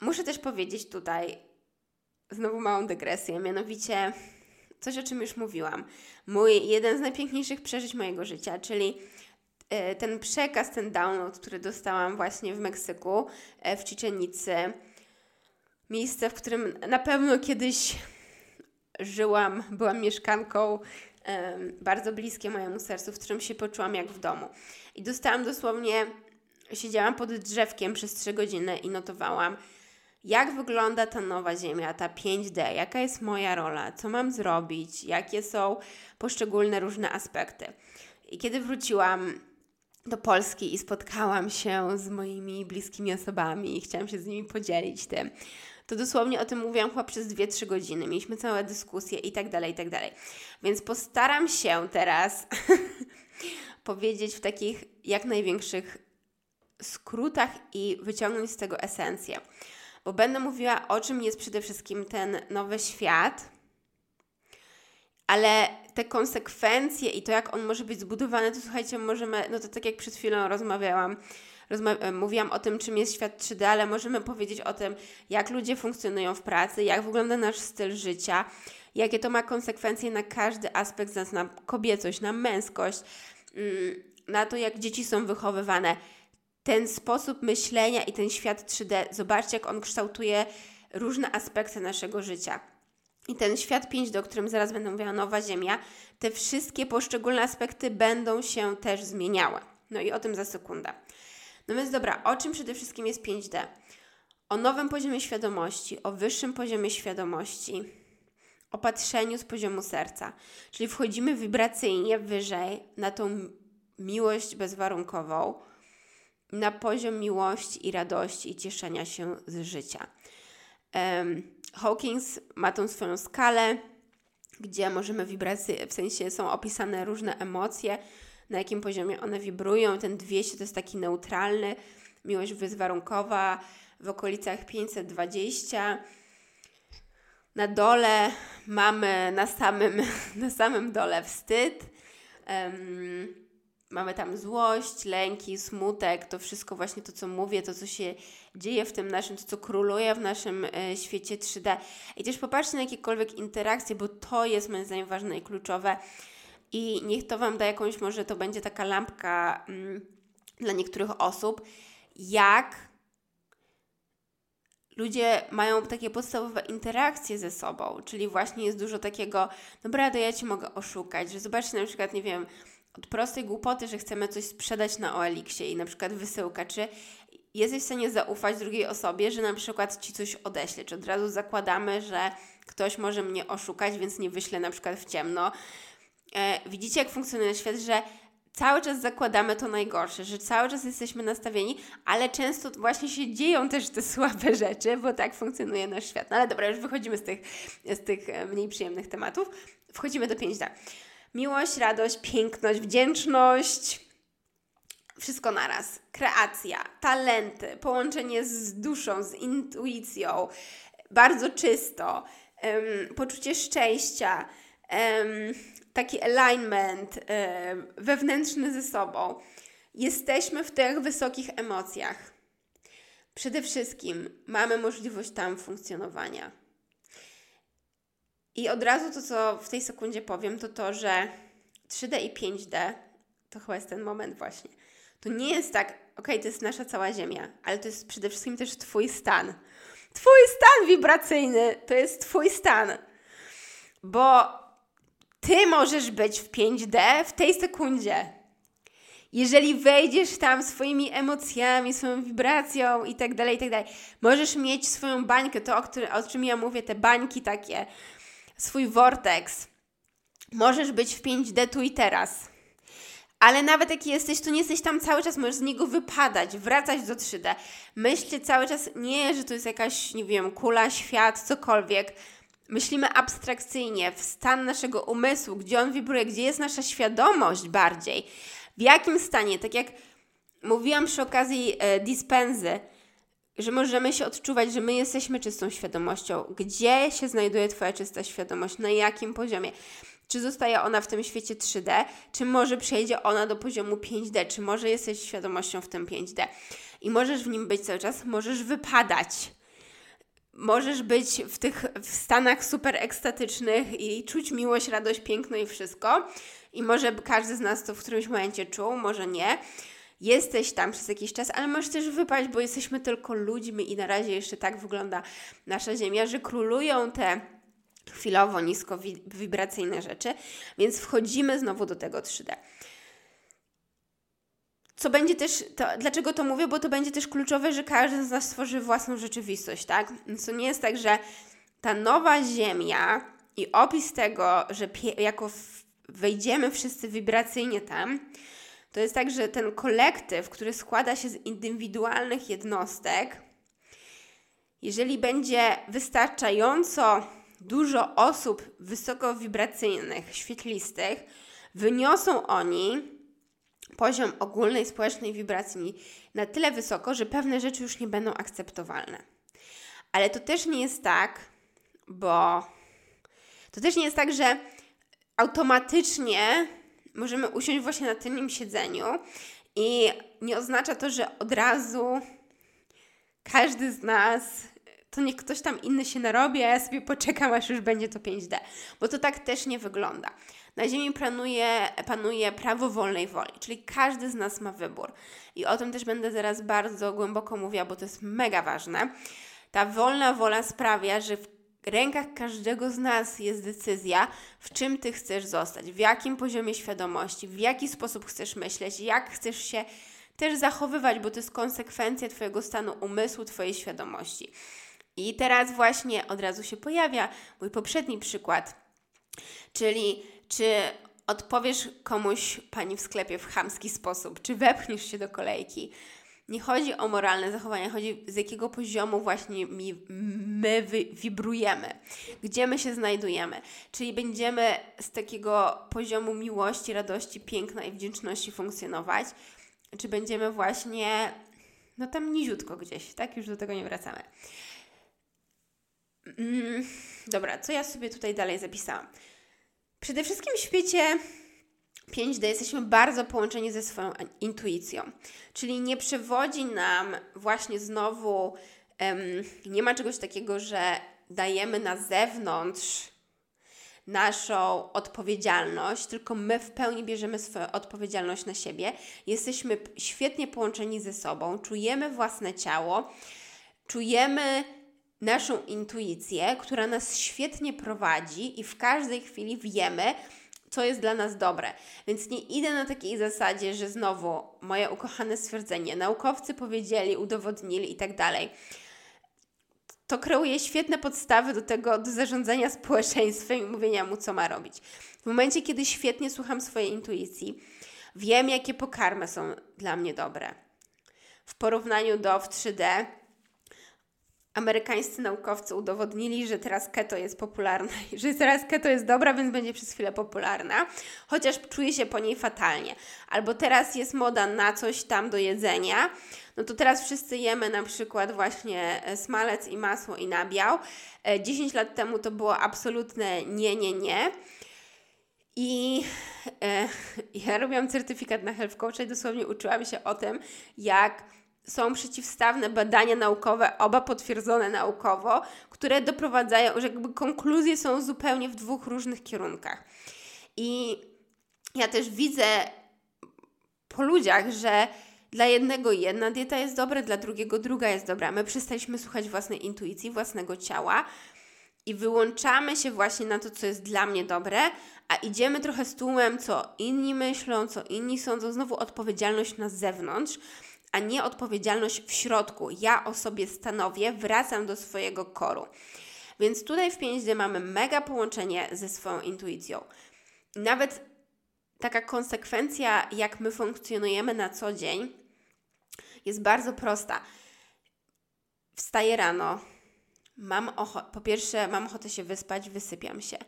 Muszę też powiedzieć tutaj, znowu małą dygresję, mianowicie coś, o czym już mówiłam. Mój jeden z najpiękniejszych przeżyć mojego życia, czyli E, ten przekaz, ten download, który dostałam właśnie w Meksyku, e, w Chichenicy. Miejsce, w którym na pewno kiedyś żyłam, byłam mieszkanką, bardzo bliskie mojemu sercu, w którym się poczułam jak w domu. I dostałam dosłownie, siedziałam pod drzewkiem przez 3 godziny i notowałam, jak wygląda ta nowa ziemia, ta 5D, jaka jest moja rola, co mam zrobić, jakie są poszczególne różne aspekty. I kiedy wróciłam do Polski i spotkałam się z moimi bliskimi osobami i chciałam się z nimi podzielić tym. To dosłownie o tym mówiłam chyba przez 2-3 godziny. Mieliśmy całe dyskusje i tak dalej, i tak dalej. Więc postaram się teraz powiedzieć w takich jak największych skrótach i wyciągnąć z tego esencję. Bo będę mówiła o czym jest przede wszystkim ten nowy świat, ale te konsekwencje i to, jak on może być zbudowany, to słuchajcie, możemy, no to tak jak przed chwilą rozmawiałam, rozma e, mówiłam o tym, czym jest świat 3D, ale możemy powiedzieć o tym, jak ludzie funkcjonują w pracy, jak wygląda nasz styl życia, jakie to ma konsekwencje na każdy aspekt z nas, na kobiecość, na męskość, mm, na to, jak dzieci są wychowywane. Ten sposób myślenia i ten świat 3D, zobaczcie, jak on kształtuje różne aspekty naszego życia i ten świat 5D, o którym zaraz będę mówiła, nowa Ziemia, te wszystkie poszczególne aspekty będą się też zmieniały. No i o tym za sekundę. No więc dobra, o czym przede wszystkim jest 5D? O nowym poziomie świadomości, o wyższym poziomie świadomości, o patrzeniu z poziomu serca. Czyli wchodzimy wibracyjnie wyżej na tą miłość bezwarunkową, na poziom miłości i radości i cieszenia się z życia. Hawkins ma tą swoją skalę, gdzie możemy wibracje, w sensie są opisane różne emocje, na jakim poziomie one wibrują. Ten 200 to jest taki neutralny, miłość bezwarunkowa w okolicach 520. Na dole mamy na samym, na samym dole wstyd. Um, Mamy tam złość, lęki, smutek, to wszystko właśnie to, co mówię, to, co się dzieje w tym naszym, to, co króluje w naszym e, świecie 3D. I też popatrzcie na jakiekolwiek interakcje, bo to jest moim zdaniem ważne i kluczowe. I niech to Wam da jakąś, może to będzie taka lampka mm, dla niektórych osób, jak ludzie mają takie podstawowe interakcje ze sobą, czyli właśnie jest dużo takiego, dobra, to ja Ci mogę oszukać, że zobaczcie na przykład, nie wiem, od prostej głupoty, że chcemy coś sprzedać na OLX-ie i na przykład wysyłka, czy jesteś w stanie zaufać drugiej osobie, że na przykład ci coś odeśle, czy od razu zakładamy, że ktoś może mnie oszukać, więc nie wyślę na przykład w ciemno. E, widzicie, jak funkcjonuje świat, że cały czas zakładamy to najgorsze, że cały czas jesteśmy nastawieni, ale często właśnie się dzieją też te słabe rzeczy, bo tak funkcjonuje nasz świat. No ale dobra, już wychodzimy z tych, z tych e, mniej przyjemnych tematów. Wchodzimy do 5D. Miłość, radość, piękność, wdzięczność, wszystko naraz. Kreacja, talenty, połączenie z duszą, z intuicją, bardzo czysto, um, poczucie szczęścia, um, taki alignment um, wewnętrzny ze sobą. Jesteśmy w tych wysokich emocjach. Przede wszystkim mamy możliwość tam funkcjonowania. I od razu to, co w tej sekundzie powiem, to to, że 3D i 5D to chyba jest ten moment właśnie to nie jest tak, ok, to jest nasza cała Ziemia, ale to jest przede wszystkim też Twój stan. Twój stan wibracyjny to jest Twój stan. Bo Ty możesz być w 5D w tej sekundzie. Jeżeli wejdziesz tam swoimi emocjami, swoją wibracją i tak dalej, i tak dalej, możesz mieć swoją bańkę, to o, który, o czym ja mówię, te bańki takie, swój vortex. Możesz być w 5D tu i teraz ale nawet jak jesteś, to nie jesteś tam cały czas, możesz z niego wypadać, wracać do 3D. Myślcie cały czas nie, że to jest jakaś, nie wiem, kula, świat, cokolwiek. Myślimy abstrakcyjnie, w stan naszego umysłu, gdzie on wibruje, gdzie jest nasza świadomość bardziej. W jakim stanie, tak jak mówiłam przy okazji e, dispensy, że możemy się odczuwać, że my jesteśmy czystą świadomością. Gdzie się znajduje Twoja czysta świadomość? Na jakim poziomie? Czy zostaje ona w tym świecie 3D, czy może przejdzie ona do poziomu 5D, czy może jesteś świadomością w tym 5D i możesz w nim być cały czas, możesz wypadać. Możesz być w tych w stanach super ekstatycznych i czuć miłość, radość, piękno i wszystko. I może każdy z nas to w którymś momencie czuł, może nie. Jesteś tam przez jakiś czas, ale możesz też wypaść, bo jesteśmy tylko ludźmi i na razie jeszcze tak wygląda nasza Ziemia, że królują te chwilowo nisko wibracyjne rzeczy, więc wchodzimy znowu do tego 3D. Co będzie też, to, dlaczego to mówię? Bo to będzie też kluczowe, że każdy z nas stworzy własną rzeczywistość, tak? To nie jest tak, że ta nowa Ziemia i opis tego, że jako wejdziemy wszyscy wibracyjnie tam, to jest tak, że ten kolektyw, który składa się z indywidualnych jednostek, jeżeli będzie wystarczająco dużo osób wysokowibracyjnych, świetlistych, wyniosą oni poziom ogólnej społecznej wibracji na tyle wysoko, że pewne rzeczy już nie będą akceptowalne. Ale to też nie jest tak, bo to też nie jest tak, że automatycznie możemy usiąść właśnie na tylnym siedzeniu i nie oznacza to, że od razu każdy z nas to niech ktoś tam inny się narobi, a ja sobie poczekam, aż już będzie to 5D. Bo to tak też nie wygląda. Na Ziemi panuje, panuje prawo wolnej woli, czyli każdy z nas ma wybór. I o tym też będę zaraz bardzo głęboko mówiła, bo to jest mega ważne. Ta wolna wola sprawia, że w rękach każdego z nas jest decyzja, w czym ty chcesz zostać, w jakim poziomie świadomości, w jaki sposób chcesz myśleć, jak chcesz się też zachowywać, bo to jest konsekwencja Twojego stanu umysłu, Twojej świadomości. I teraz właśnie od razu się pojawia mój poprzedni przykład, czyli czy odpowiesz komuś pani w sklepie w chamski sposób, czy wepchniesz się do kolejki. Nie chodzi o moralne zachowanie, chodzi z jakiego poziomu właśnie mi, my wy, wibrujemy, gdzie my się znajdujemy. Czyli będziemy z takiego poziomu miłości, radości, piękna i wdzięczności funkcjonować, czy będziemy właśnie no tam niziutko gdzieś, tak? Już do tego nie wracamy. Mm, dobra, co ja sobie tutaj dalej zapisałam? Przede wszystkim w świecie 5D jesteśmy bardzo połączeni ze swoją intuicją, czyli nie przewodzi nam właśnie znowu, nie ma czegoś takiego, że dajemy na zewnątrz naszą odpowiedzialność, tylko my w pełni bierzemy swoją odpowiedzialność na siebie. Jesteśmy świetnie połączeni ze sobą, czujemy własne ciało, czujemy naszą intuicję, która nas świetnie prowadzi i w każdej chwili wiemy, co jest dla nas dobre. Więc nie idę na takiej zasadzie, że znowu moje ukochane stwierdzenie, naukowcy powiedzieli, udowodnili i tak dalej. To kreuje świetne podstawy do tego, do zarządzania społeczeństwem i mówienia mu, co ma robić. W momencie, kiedy świetnie słucham swojej intuicji, wiem, jakie pokarmy są dla mnie dobre. W porównaniu do w 3D, amerykańscy naukowcy udowodnili, że teraz keto jest popularna i że teraz keto jest dobra, więc będzie przez chwilę popularna, chociaż czuję się po niej fatalnie. Albo teraz jest moda na coś tam do jedzenia, no to teraz wszyscy jemy na przykład właśnie e, smalec i masło i nabiał. 10 e, lat temu to było absolutne nie, nie, nie. I e, ja robiłam certyfikat na Health Coach i dosłownie uczyłam się o tym, jak są przeciwstawne badania naukowe, oba potwierdzone naukowo, które doprowadzają, że jakby konkluzje są zupełnie w dwóch różnych kierunkach. I ja też widzę po ludziach, że dla jednego jedna dieta jest dobra, dla drugiego druga jest dobra. My przestaliśmy słuchać własnej intuicji, własnego ciała i wyłączamy się właśnie na to, co jest dla mnie dobre, a idziemy trochę z tłumem, co inni myślą, co inni sądzą, znowu odpowiedzialność na zewnątrz, a nie odpowiedzialność w środku. Ja o sobie stanowię, wracam do swojego koru. Więc tutaj w 5D mamy mega połączenie ze swoją intuicją. Nawet taka konsekwencja, jak my funkcjonujemy na co dzień, jest bardzo prosta. Wstaję rano, mam ochotę, po pierwsze, mam ochotę się wyspać, wysypiam się.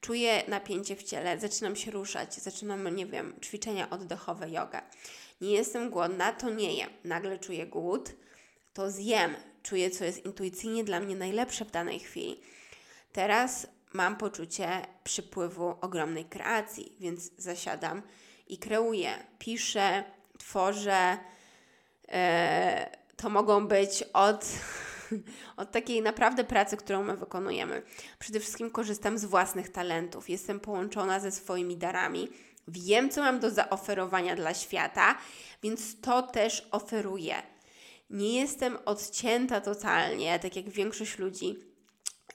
Czuję napięcie w ciele, zaczynam się ruszać, zaczynam, nie wiem, ćwiczenia oddechowe, yoga nie jestem głodna, to nie jem. Nagle czuję głód, to zjem. Czuję, co jest intuicyjnie dla mnie najlepsze w danej chwili. Teraz mam poczucie przypływu ogromnej kreacji, więc zasiadam i kreuję, piszę, tworzę. Eee, to mogą być od, od takiej naprawdę pracy, którą my wykonujemy. Przede wszystkim korzystam z własnych talentów, jestem połączona ze swoimi darami Wiem, co mam do zaoferowania dla świata, więc to też oferuję. Nie jestem odcięta totalnie, tak jak większość ludzi.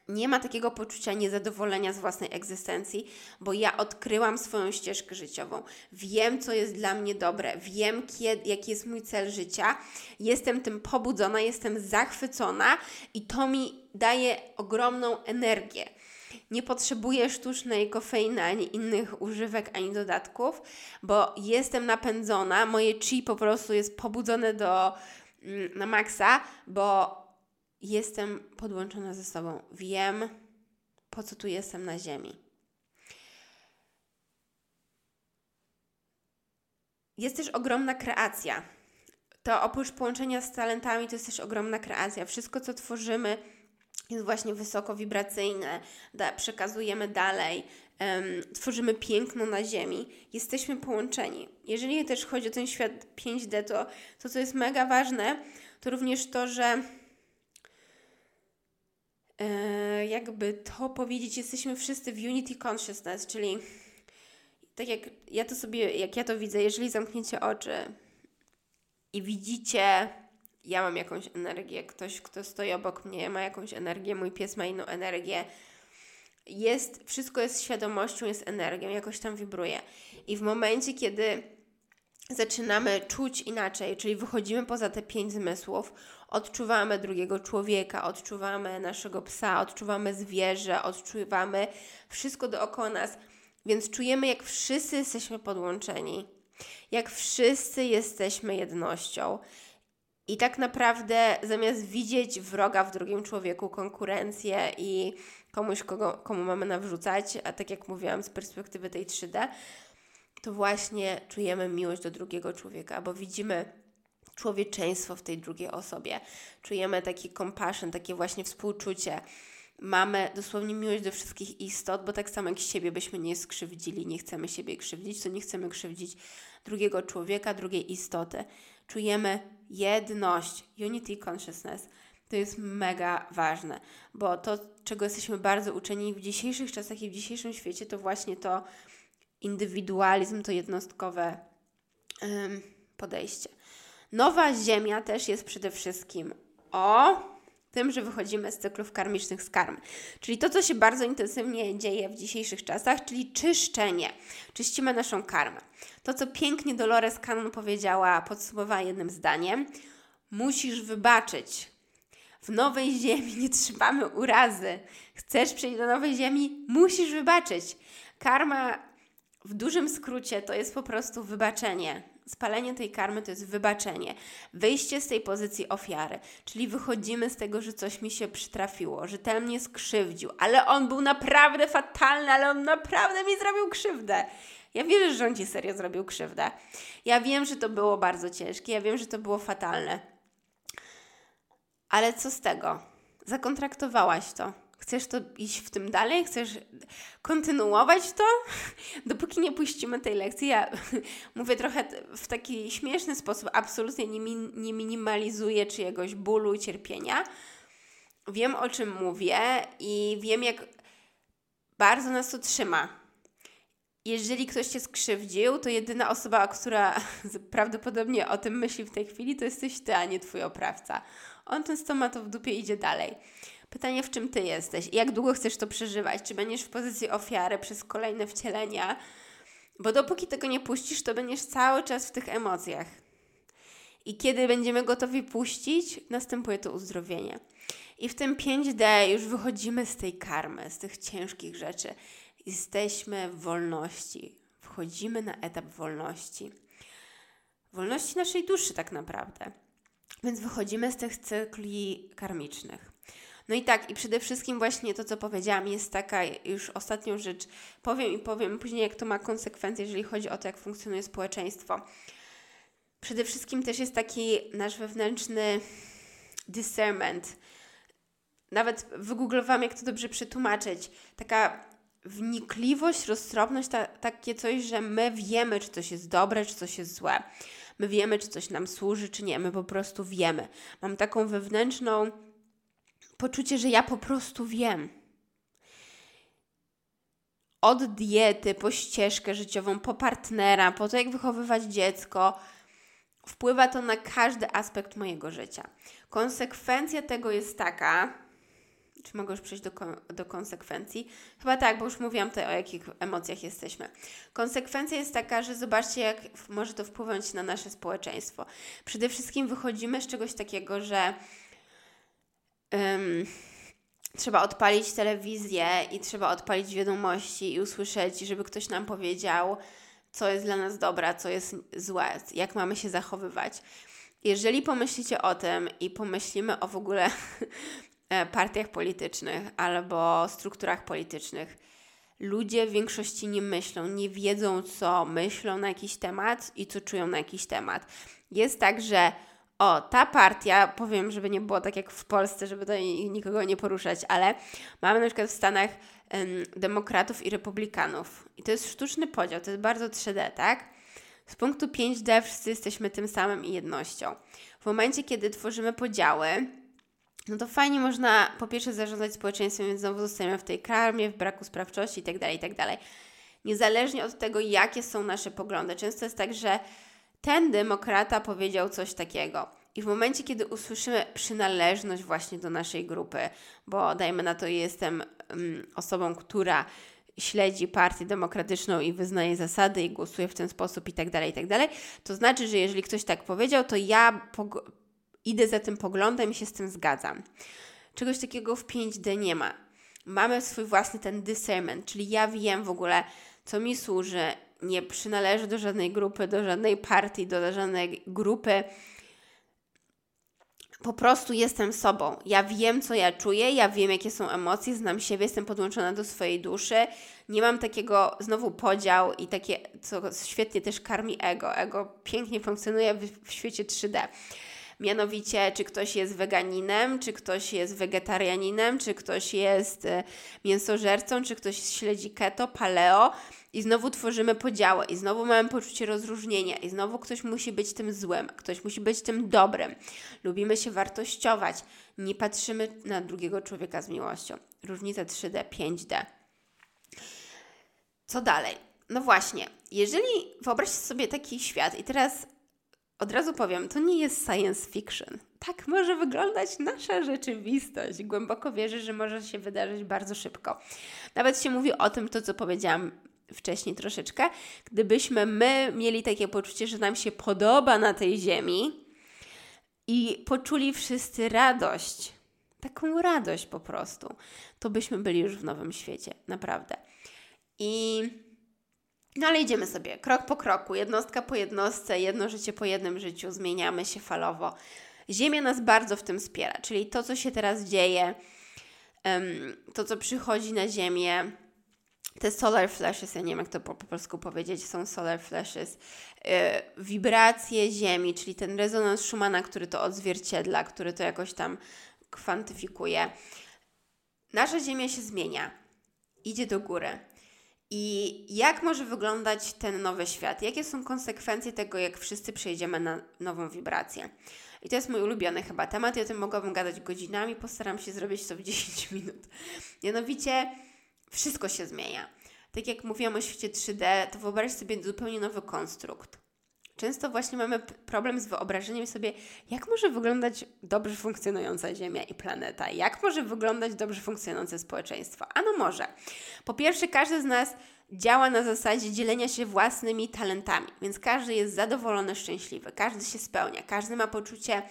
Nie ma takiego poczucia niezadowolenia z własnej egzystencji, bo ja odkryłam swoją ścieżkę życiową. Wiem, co jest dla mnie dobre, wiem, kiedy, jaki jest mój cel życia. Jestem tym pobudzona, jestem zachwycona i to mi daje ogromną energię. Nie potrzebuję sztucznej kofeiny ani innych używek, ani dodatków, bo jestem napędzona, moje chi po prostu jest pobudzone do, mm, na maksa, bo jestem podłączona ze sobą. Wiem, po co tu jestem na Ziemi. Jest też ogromna kreacja. To oprócz połączenia z talentami, to jest też ogromna kreacja. Wszystko, co tworzymy, jest właśnie wysoko wibracyjne, da, przekazujemy dalej, um, tworzymy piękno na Ziemi, jesteśmy połączeni. Jeżeli też chodzi o ten świat 5D, to to, co jest mega ważne, to również to, że e, jakby to powiedzieć, jesteśmy wszyscy w Unity Consciousness, czyli tak jak ja to sobie, jak ja to widzę, jeżeli zamkniecie oczy i widzicie ja mam jakąś energię, ktoś, kto stoi obok mnie ma jakąś energię, mój pies ma inną energię. Jest, wszystko jest świadomością, jest energią, jakoś tam wibruje. I w momencie, kiedy zaczynamy czuć inaczej, czyli wychodzimy poza te pięć zmysłów, odczuwamy drugiego człowieka, odczuwamy naszego psa, odczuwamy zwierzę, odczuwamy wszystko dookoła nas, więc czujemy, jak wszyscy jesteśmy podłączeni, jak wszyscy jesteśmy jednością. I tak naprawdę zamiast widzieć wroga w drugim człowieku, konkurencję i komuś, kogo, komu mamy nawrzucać, a tak jak mówiłam z perspektywy tej 3D, to właśnie czujemy miłość do drugiego człowieka, bo widzimy człowieczeństwo w tej drugiej osobie. Czujemy taki compassion, takie właśnie współczucie. Mamy dosłownie miłość do wszystkich istot, bo tak samo jak siebie byśmy nie skrzywdzili, nie chcemy siebie krzywdzić, to nie chcemy krzywdzić drugiego człowieka, drugiej istoty. Czujemy jedność, unity consciousness. To jest mega ważne, bo to, czego jesteśmy bardzo uczeni w dzisiejszych czasach i w dzisiejszym świecie, to właśnie to indywidualizm, to jednostkowe podejście. Nowa Ziemia też jest przede wszystkim o tym, że wychodzimy z cyklów karmicznych z karmy. Czyli to, co się bardzo intensywnie dzieje w dzisiejszych czasach, czyli czyszczenie. Czyścimy naszą karmę. To, co pięknie Dolores Cannon powiedziała, podsumowała jednym zdaniem. Musisz wybaczyć. W nowej ziemi nie trzymamy urazy. Chcesz przejść do nowej ziemi? Musisz wybaczyć. Karma w dużym skrócie to jest po prostu wybaczenie. Spalenie tej karmy to jest wybaczenie. Wyjście z tej pozycji ofiary. Czyli wychodzimy z tego, że coś mi się przytrafiło, że ten mnie skrzywdził, ale on był naprawdę fatalny, ale on naprawdę mi zrobił krzywdę. Ja wierzę, że on ci serio zrobił krzywdę. Ja wiem, że to było bardzo ciężkie, ja wiem, że to było fatalne. Ale co z tego? Zakontraktowałaś to. Chcesz to iść w tym dalej? Chcesz kontynuować to? Dopóki nie puścimy tej lekcji, ja mówię trochę w taki śmieszny sposób, absolutnie nie, min, nie minimalizuję czyjegoś bólu i cierpienia. Wiem o czym mówię i wiem, jak bardzo nas to trzyma. Jeżeli ktoś cię skrzywdził, to jedyna osoba, która prawdopodobnie o tym myśli w tej chwili, to jesteś ty, a nie twój oprawca. On często ma to w dupie idzie dalej. Pytanie, w czym ty jesteś i jak długo chcesz to przeżywać? Czy będziesz w pozycji ofiary przez kolejne wcielenia? Bo dopóki tego nie puścisz, to będziesz cały czas w tych emocjach. I kiedy będziemy gotowi puścić, następuje to uzdrowienie. I w tym 5D już wychodzimy z tej karmy, z tych ciężkich rzeczy. Jesteśmy w wolności. Wchodzimy na etap wolności. Wolności naszej duszy, tak naprawdę. Więc wychodzimy z tych cykli karmicznych. No i tak, i przede wszystkim właśnie to, co powiedziałam, jest taka już ostatnią rzecz. Powiem i powiem później, jak to ma konsekwencje, jeżeli chodzi o to, jak funkcjonuje społeczeństwo. Przede wszystkim też jest taki nasz wewnętrzny discernment. Nawet wygooglowałam, jak to dobrze przetłumaczyć. Taka wnikliwość, roztropność, ta, takie coś, że my wiemy, czy coś jest dobre, czy coś jest złe. My wiemy, czy coś nam służy, czy nie. My po prostu wiemy. Mam taką wewnętrzną poczucie, że ja po prostu wiem. Od diety, po ścieżkę życiową, po partnera, po to, jak wychowywać dziecko, wpływa to na każdy aspekt mojego życia. Konsekwencja tego jest taka, czy mogę już przejść do, do konsekwencji? Chyba tak, bo już mówiłam tutaj o jakich emocjach jesteśmy. Konsekwencja jest taka, że zobaczcie, jak może to wpływać na nasze społeczeństwo. Przede wszystkim wychodzimy z czegoś takiego, że um, trzeba odpalić telewizję i trzeba odpalić wiadomości i usłyszeć, żeby ktoś nam powiedział, co jest dla nas dobre, co jest złe, jak mamy się zachowywać. Jeżeli pomyślicie o tym i pomyślimy o w ogóle e, partiach politycznych albo strukturach politycznych, ludzie w większości nie myślą, nie wiedzą, co myślą na jakiś temat i co czują na jakiś temat. Jest tak, że o, ta partia, powiem, żeby nie było tak jak w Polsce, żeby tutaj nikogo nie poruszać, ale mamy na przykład w Stanach demokratów i republikanów. I to jest sztuczny podział, to jest bardzo 3D, tak? Z punktu 5D wszyscy jesteśmy tym samym i jednością. W momencie, kiedy tworzymy podziały, no to fajnie można po pierwsze zarządzać społeczeństwem, więc znowu zostajemy w tej karmie, w braku sprawczości itd., tak itd. Tak Niezależnie od tego, jakie są nasze poglądy. Często jest tak, że ten demokrata powiedział coś takiego. I w momencie, kiedy usłyszymy przynależność właśnie do naszej grupy, bo dajmy na to, jestem um, osobą, która śledzi partię demokratyczną i wyznaje zasady i głosuje w ten sposób i tak dalej, i tak dalej, to znaczy, że jeżeli ktoś tak powiedział, to ja idę za tym poglądem i się z tym zgadzam. Czegoś takiego w 5D nie ma. Mamy swój własny ten discernment, czyli ja wiem w ogóle, co mi służy, nie przynależę do żadnej grupy, do żadnej partii, do żadnej grupy. Po prostu jestem sobą. Ja wiem, co ja czuję, ja wiem, jakie są emocje, znam siebie, jestem podłączona do swojej duszy. Nie mam takiego znowu podział i takie, co świetnie też karmi ego. Ego pięknie funkcjonuje w, w świecie 3D. Mianowicie, czy ktoś jest weganinem, czy ktoś jest wegetarianinem, czy ktoś jest e, mięsożercą, czy ktoś śledzi keto, paleo. I znowu tworzymy podziały, i znowu mamy poczucie rozróżnienia, i znowu ktoś musi być tym złym, ktoś musi być tym dobrym. Lubimy się wartościować, nie patrzymy na drugiego człowieka z miłością. Różnica 3D, 5D. Co dalej? No właśnie, jeżeli wyobraźcie sobie taki świat, i teraz od razu powiem, to nie jest science fiction. Tak może wyglądać nasza rzeczywistość. Głęboko wierzę, że może się wydarzyć bardzo szybko. Nawet się mówi o tym, to co powiedziałam wcześniej troszeczkę, gdybyśmy my mieli takie poczucie, że nam się podoba na tej ziemi i poczuli wszyscy radość, taką radość po prostu, to byśmy byli już w nowym świecie, naprawdę. I no ale idziemy sobie krok po kroku, jednostka po jednostce, jedno życie po jednym życiu, zmieniamy się falowo. Ziemia nas bardzo w tym wspiera, czyli to, co się teraz dzieje, to, co przychodzi na Ziemię, te solar flashes, ja nie wiem jak to po, po polsku powiedzieć, są solar flashes, yy, wibracje Ziemi, czyli ten rezonans Schumana, który to odzwierciedla, który to jakoś tam kwantyfikuje. Nasza Ziemia się zmienia, idzie do góry. I jak może wyglądać ten nowy świat? Jakie są konsekwencje tego, jak wszyscy przejdziemy na nową wibrację? I to jest mój ulubiony chyba temat. Ja o tym mogłabym gadać godzinami, postaram się zrobić to w 10 minut. Mianowicie, wszystko się zmienia. Tak jak mówiłam o świecie 3D, to wyobraź sobie zupełnie nowy konstrukt. Często właśnie mamy problem z wyobrażeniem sobie, jak może wyglądać dobrze funkcjonująca Ziemia i planeta, jak może wyglądać dobrze funkcjonujące społeczeństwo. Ano może. Po pierwsze, każdy z nas działa na zasadzie dzielenia się własnymi talentami, więc każdy jest zadowolony, szczęśliwy, każdy się spełnia, każdy ma poczucie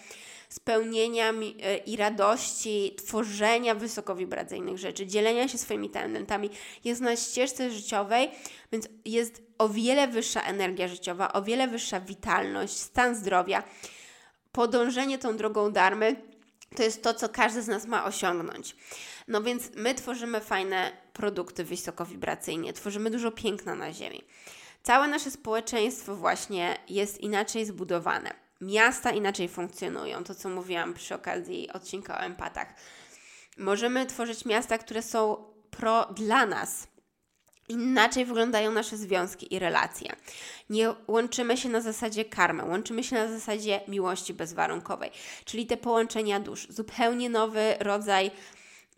spełnienia e, i radości tworzenia wysokowibracyjnych rzeczy, dzielenia się swoimi talentami, jest na ścieżce życiowej, więc jest o wiele wyższa energia życiowa, o wiele wyższa witalność, stan zdrowia. Podążenie tą drogą darmy to jest to, co każdy z nas ma osiągnąć. No więc my tworzymy fajne produkty wysokowibracyjnie, tworzymy dużo piękna na Ziemi. Całe nasze społeczeństwo właśnie jest inaczej zbudowane. Miasta inaczej funkcjonują, to co mówiłam przy okazji odcinka o empatach. Możemy tworzyć miasta, które są pro dla nas, Inaczej wyglądają nasze związki i relacje. Nie łączymy się na zasadzie karmy, łączymy się na zasadzie miłości bezwarunkowej, czyli te połączenia dusz. Zupełnie nowy rodzaj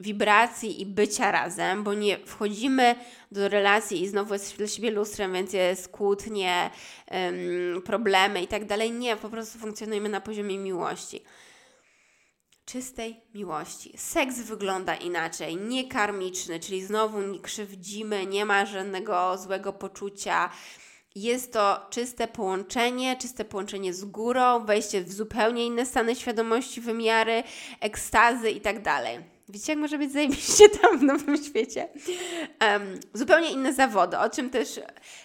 wibracji i bycia razem, bo nie wchodzimy do relacji i znowu jest dla siebie lustrem, więc jest kłótnie, problemy i tak dalej. Nie, po prostu funkcjonujemy na poziomie miłości czystej miłości. Seks wygląda inaczej, niekarmiczny, czyli znowu nie krzywdzimy, nie ma żadnego złego poczucia. Jest to czyste połączenie, czyste połączenie z górą, wejście w zupełnie inne stany świadomości, wymiary, ekstazy i tak dalej. Widzicie, jak może być zajebiście tam w Nowym Świecie? Um, zupełnie inne zawody, o czym też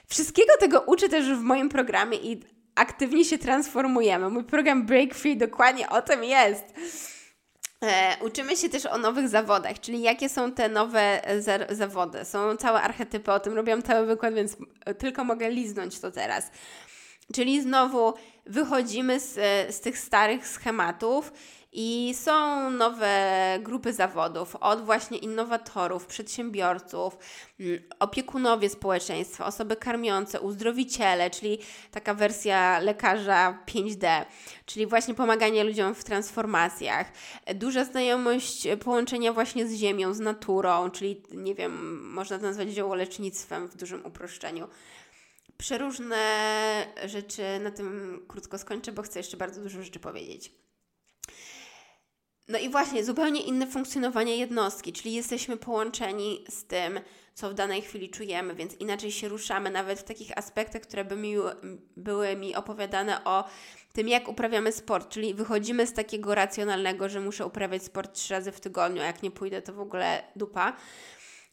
wszystkiego tego uczę też w moim programie i aktywnie się transformujemy. Mój program Break Free dokładnie o tym jest. E, uczymy się też o nowych zawodach, czyli jakie są te nowe e, za zawody. Są całe archetypy, o tym robiłam cały wykład, więc e, tylko mogę liznąć to teraz. Czyli znowu wychodzimy z, e, z tych starych schematów i są nowe grupy zawodów, od właśnie innowatorów, przedsiębiorców, mm, opiekunowie społeczeństwa, osoby karmiące, uzdrowiciele, czyli taka wersja lekarza 5D, czyli właśnie pomaganie ludziom w transformacjach, duża znajomość połączenia właśnie z ziemią, z naturą, czyli nie wiem, można to nazwać ziołolecznictwem w dużym uproszczeniu przeróżne rzeczy. Na tym krótko skończę, bo chcę jeszcze bardzo dużo rzeczy powiedzieć. No i właśnie, zupełnie inne funkcjonowanie jednostki, czyli jesteśmy połączeni z tym, co w danej chwili czujemy, więc inaczej się ruszamy, nawet w takich aspektach, które by mi, były mi opowiadane o tym, jak uprawiamy sport, czyli wychodzimy z takiego racjonalnego, że muszę uprawiać sport trzy razy w tygodniu, a jak nie pójdę, to w ogóle dupa,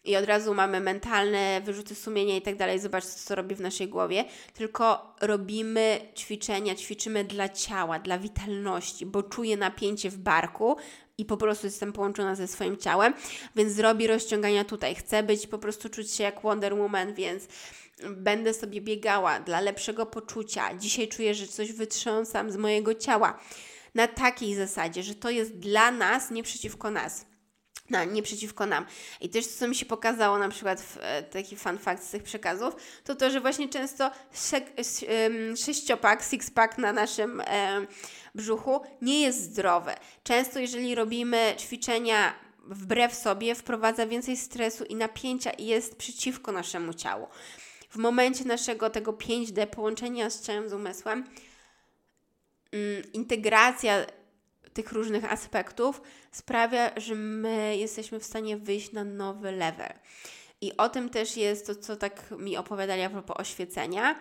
i od razu mamy mentalne wyrzuty sumienia i tak dalej. Zobaczcie, co robi w naszej głowie. Tylko robimy ćwiczenia, ćwiczymy dla ciała, dla witalności, bo czuję napięcie w barku i po prostu jestem połączona ze swoim ciałem, więc zrobi rozciągania tutaj. Chcę być, po prostu czuć się jak Wonder Woman, więc będę sobie biegała dla lepszego poczucia. Dzisiaj czuję, że coś wytrząsam z mojego ciała. Na takiej zasadzie, że to jest dla nas, nie przeciwko nas na, nie przeciwko nam. I też co mi się pokazało na przykład w, e, taki fun fact z tych przekazów, to to, że właśnie często sześciopak, sixpack na naszym e, brzuchu nie jest zdrowy. Często jeżeli robimy ćwiczenia wbrew sobie, wprowadza więcej stresu i napięcia i jest przeciwko naszemu ciału. W momencie naszego tego 5D połączenia z ciałem, z umysłem, mm, integracja tych różnych aspektów sprawia, że my jesteśmy w stanie wyjść na nowy level. I o tym też jest to, co tak mi opowiadali a propos oświecenia.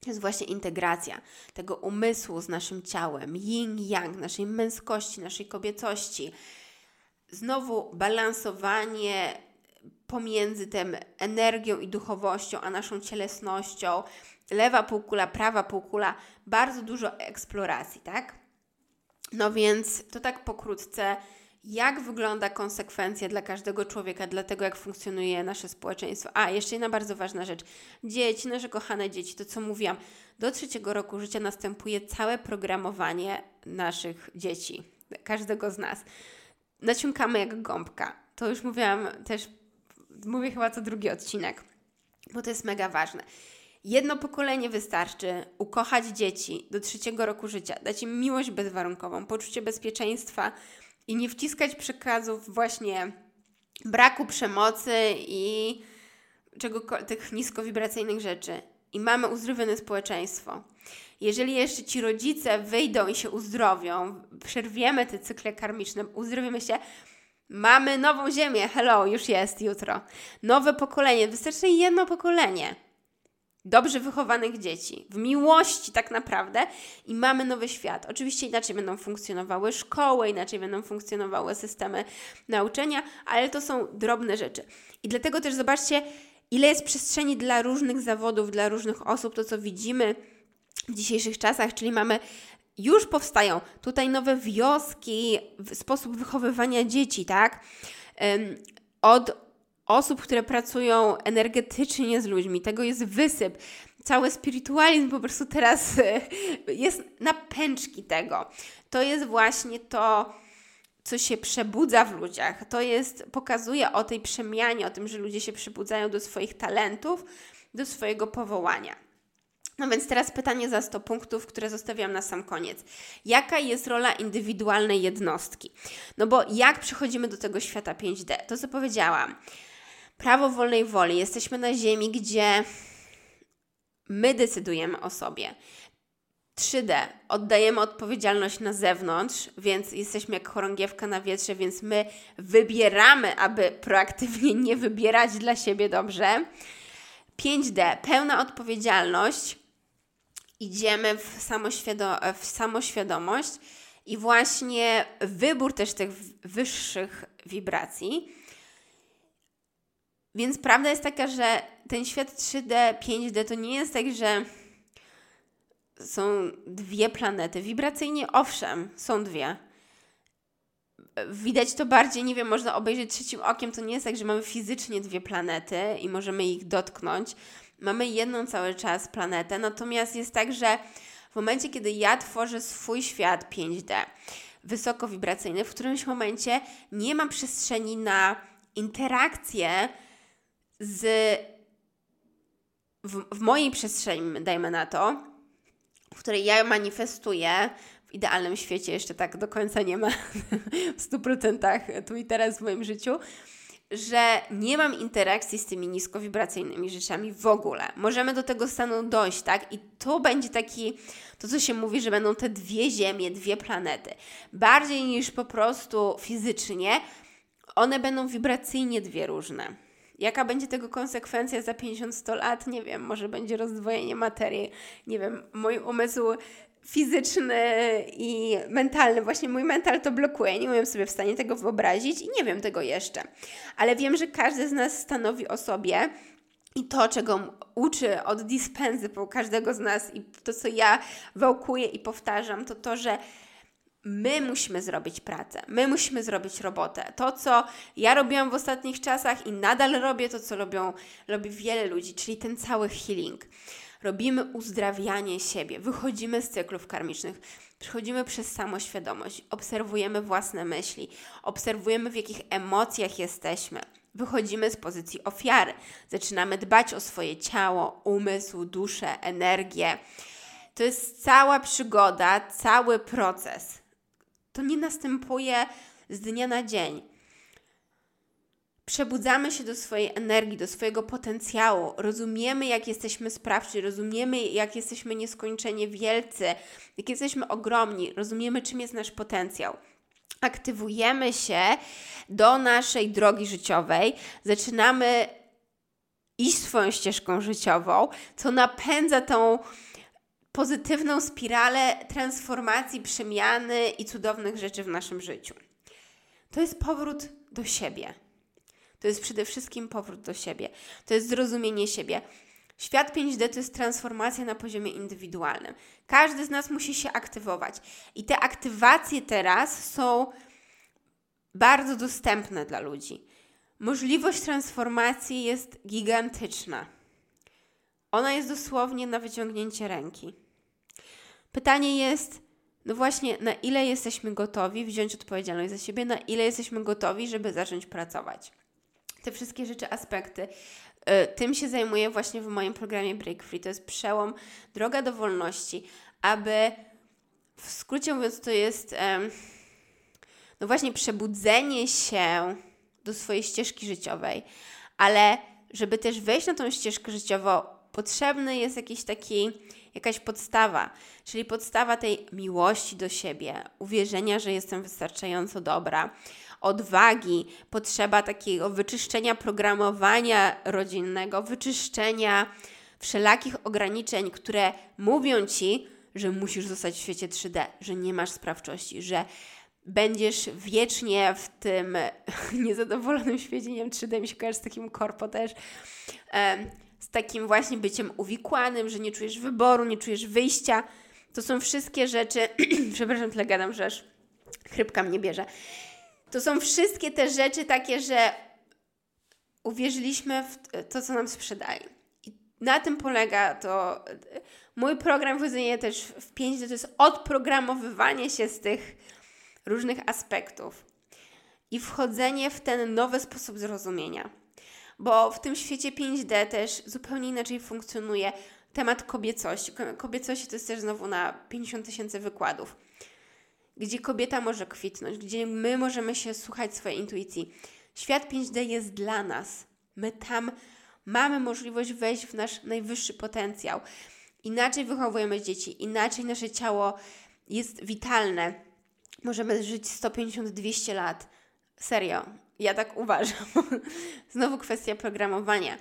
To jest właśnie integracja tego umysłu z naszym ciałem, yin-yang, naszej męskości, naszej kobiecości. Znowu balansowanie pomiędzy tym energią i duchowością, a naszą cielesnością. Lewa półkula, prawa półkula, bardzo dużo eksploracji, tak? No więc to tak pokrótce, jak wygląda konsekwencja dla każdego człowieka, dla tego, jak funkcjonuje nasze społeczeństwo. A, jeszcze jedna bardzo ważna rzecz. Dzieci, nasze kochane dzieci, to co mówiłam, do trzeciego roku życia następuje całe programowanie naszych dzieci, każdego z nas. Naciąkamy jak gąbka. To już mówiłam też, mówię chyba co drugi odcinek, bo to jest mega ważne. Jedno pokolenie wystarczy ukochać dzieci do trzeciego roku życia, dać im miłość bezwarunkową, poczucie bezpieczeństwa i nie wciskać przekazów właśnie braku przemocy i czego, tych niskowibracyjnych rzeczy. I mamy uzdrowione społeczeństwo. Jeżeli jeszcze ci rodzice wyjdą i się uzdrowią, przerwiemy te cykle karmiczne, uzdrowimy się, mamy nową ziemię. Hello, już jest jutro. Nowe pokolenie. Wystarczy jedno pokolenie dobrze wychowanych dzieci, w miłości tak naprawdę i mamy nowy świat. Oczywiście inaczej będą funkcjonowały szkoły, inaczej będą funkcjonowały systemy nauczania, ale to są drobne rzeczy. I dlatego też zobaczcie, ile jest przestrzeni dla różnych zawodów, dla różnych osób, to co widzimy w dzisiejszych czasach, czyli mamy już powstają tutaj nowe wioski, sposób wychowywania dzieci, tak? Od osób, które pracują energetycznie z ludźmi. Tego jest wysyp. Cały spiritualizm po prostu teraz jest na pęczki tego. To jest właśnie to, co się przebudza w ludziach. To jest, pokazuje o tej przemianie, o tym, że ludzie się przebudzają do swoich talentów, do swojego powołania. No więc teraz pytanie za 100 punktów, które zostawiam na sam koniec. Jaka jest rola indywidualnej jednostki? No bo jak przychodzimy do tego świata 5D? To co powiedziałam prawo wolnej woli. Jesteśmy na ziemi, gdzie my decydujemy o sobie. 3D. Oddajemy odpowiedzialność na zewnątrz, więc jesteśmy jak chorągiewka na wietrze, więc my wybieramy, aby proaktywnie nie wybierać dla siebie dobrze. 5D. Pełna odpowiedzialność. Idziemy w, samoświado- w samoświadomość i właśnie wybór też tych wyższych wibracji. Więc prawda jest taka, że ten świat 3D, 5D to nie jest tak, że są dwie planety. Wibracyjnie owszem, są dwie. Widać to bardziej, nie wiem, można obejrzeć trzecim okiem. To nie jest tak, że mamy fizycznie dwie planety i możemy ich dotknąć. Mamy jedną cały czas planetę, natomiast jest tak, że w momencie, kiedy ja tworzę swój świat 5D, wysokowibracyjny, w którymś momencie nie ma przestrzeni na interakcję z w, w mojej przestrzeni, dajmy na to, w której ja manifestuję, w idealnym świecie jeszcze tak do końca nie ma w 100% tu i teraz w moim życiu, że nie mam interakcji z tymi niskowibracyjnymi rzeczami w ogóle. Możemy do tego stanu dojść, tak? I to będzie taki, to co się mówi, że będą te dwie ziemie, dwie planety. Bardziej niż po prostu fizycznie, one będą wibracyjnie dwie różne. Jaka będzie tego konsekwencja za 50-100 lat? Nie wiem, może będzie rozdwojenie materii, nie wiem, mój umysł fizyczny i mentalny, właśnie mój mental to blokuje, nie umiem sobie w stanie tego wyobrazić i nie wiem tego jeszcze. Ale wiem, że każdy z nas stanowi o sobie i to, czego uczy od dispensy po każdego z nas i to, co ja wałkuję i powtarzam, to to, że My musimy zrobić pracę, my musimy zrobić robotę. To, co ja robiłam w ostatnich czasach i nadal robię, to, co robią, robi wiele ludzi, czyli ten cały healing. Robimy uzdrawianie siebie, wychodzimy z cyklów karmicznych, przechodzimy przez samoświadomość, obserwujemy własne myśli, obserwujemy w jakich emocjach jesteśmy. Wychodzimy z pozycji ofiary, zaczynamy dbać o swoje ciało, umysł, duszę, energię. To jest cała przygoda, cały proces. To nie następuje z dnia na dzień. przebudzamy się do swojej energii, do swojego potencjału, rozumiemy, jak jesteśmy sprawczy, rozumiemy, jak jesteśmy nieskończenie wielcy, jak jesteśmy ogromni, rozumiemy, czym jest nasz potencjał. Aktywujemy się do naszej drogi życiowej, zaczynamy iść swoją ścieżką życiową, co napędza tą pozytywną spiralę transformacji, przemiany i cudownych rzeczy w naszym życiu. To jest powrót do siebie. To jest przede wszystkim powrót do siebie. To jest zrozumienie siebie. Świat 5D to jest transformacja na poziomie indywidualnym. Każdy z nas musi się aktywować. I te aktywacje teraz są bardzo dostępne dla ludzi. Możliwość transformacji jest gigantyczna. Ona jest dosłownie na wyciągnięcie ręki. Pytanie jest, no właśnie, na ile jesteśmy gotowi wziąć odpowiedzialność za siebie, na ile jesteśmy gotowi, żeby zacząć pracować. Te wszystkie rzeczy, aspekty. Y, tym się zajmuję właśnie w moim programie Break Free. To jest przełom, droga do wolności, aby w skrócie mówiąc, to jest no właśnie przebudzenie się do swojej ścieżki życiowej, ale żeby też wejść na tą ścieżkę życiową, potrzebny jest jakiś taki, jakaś podstawa, czyli podstawa tej miłości do siebie, uwierzenia, że jestem wystarczająco dobra, odwagi, potrzeba takiego wyczyszczenia programowania rodzinnego, wyczyszczenia wszelakich ograniczeń, które mówią ci, że musisz zostać w świecie 3D, że nie masz sprawczości, że będziesz wiecznie w tym niezadowolonym świecie, nie wiem, 3D mi się kojarzy z takim korpo też, z takim właśnie byciem uwikłanym, że nie czujesz wyboru, nie czujesz wyjścia. To są wszystkie rzeczy, przepraszam, tyle gadam, że aż chrypka mnie bierze. To są wszystkie te rzeczy takie, że uwierzyliśmy w to, co nam sprzedaje. I na tym polega to. Mój program wchodzenie też w 5 to jest odprogramowywanie się z tych różnych aspektów i wchodzenie w ten nowy sposób zrozumienia. Bo w tym świecie 5D też zupełnie inaczej funkcjonuje temat kobiecości. Kobiecości to jest też znowu na 50 tysięcy wykładów, gdzie kobieta może kwitnąć, gdzie my możemy się słuchać swojej intuicji. Świat 5D jest dla nas. My tam mamy możliwość wejść w nasz najwyższy potencjał. Inaczej wychowujemy dzieci, inaczej nasze ciało jest witalne możemy żyć 150-200 lat. Serio, ja tak uważam. Znowu kwestia programowania.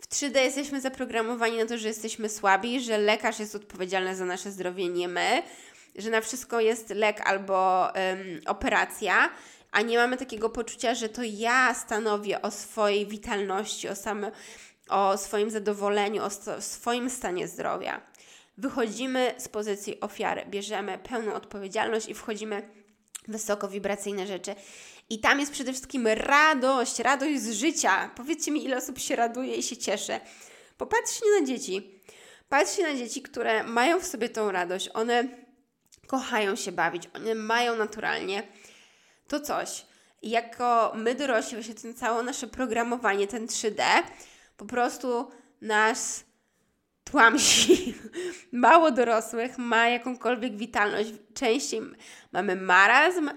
W 3D jesteśmy zaprogramowani na to, że jesteśmy słabi, że lekarz jest odpowiedzialny za nasze zdrowie, nie my, że na wszystko jest lek albo um, operacja, a nie mamy takiego poczucia, że to ja stanowię o swojej witalności, o, same, o swoim zadowoleniu, o sto, swoim stanie zdrowia wychodzimy z pozycji ofiary, bierzemy pełną odpowiedzialność i wchodzimy wysoko wibracyjne rzeczy. I tam jest przede wszystkim radość, radość z życia. Powiedzcie mi, ile osób się raduje i się cieszy. Popatrzcie na dzieci. Patrzcie na dzieci, które mają w sobie tą radość. One kochają się bawić, one mają naturalnie to coś. Jako my dorośli, właśnie ten całe nasze programowanie, ten 3D, po prostu nas tłamsi. Mało dorosłych ma jakąkolwiek witalność. Częściej mamy marazm,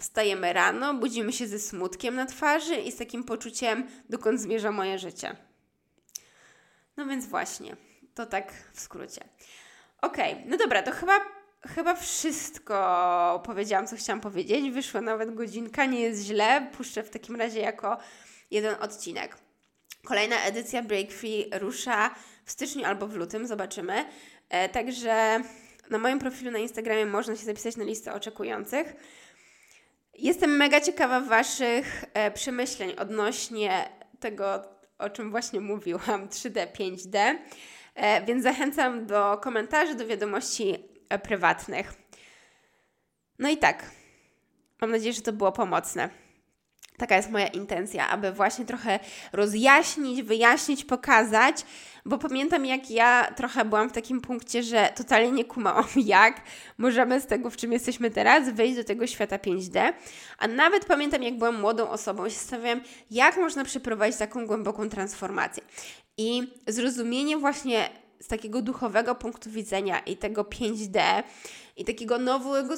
wstajemy rano, budzimy się ze smutkiem na twarzy i z takim poczuciem, dokąd zmierza moje życie. No więc właśnie, to tak w skrócie. Okej, okay, no dobra, to chyba, chyba wszystko powiedziałam, co chciałam powiedzieć. Wyszła nawet godzinka, nie jest źle. Puszczę w takim razie jako jeden odcinek. Kolejna edycja Break Free rusza w styczniu albo w lutym, zobaczymy. E, także na moim profilu na Instagramie można się zapisać na listę oczekujących. Jestem mega ciekawa Waszych e, przemyśleń odnośnie tego, o czym właśnie mówiłam, 3D, 5D, e, więc zachęcam do komentarzy, do wiadomości e, prywatnych. No i tak, mam nadzieję, że to było pomocne. Taka jest moja intencja, aby właśnie trochę rozjaśnić, wyjaśnić, pokazać, bo pamiętam jak ja trochę byłam w takim punkcie, że totalnie nie kumałam, jak możemy z tego, w czym jesteśmy teraz, wejść do tego świata 5D. A nawet pamiętam, jak byłam młodą osobą, się zastanawiałam, jak można przeprowadzić taką głęboką transformację. I zrozumienie właśnie z takiego duchowego punktu widzenia i tego 5D i takiego nowego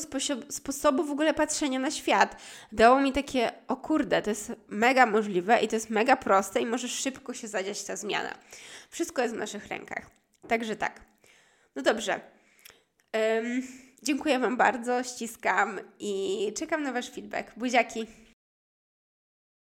sposobu w ogóle patrzenia na świat. Dało mi takie, o kurde, to jest mega możliwe i to jest mega proste i może szybko się zadziać ta zmiana. Wszystko jest w naszych rękach. Także tak. No dobrze. Um, dziękuję Wam bardzo, ściskam i czekam na Wasz feedback. Buziaki!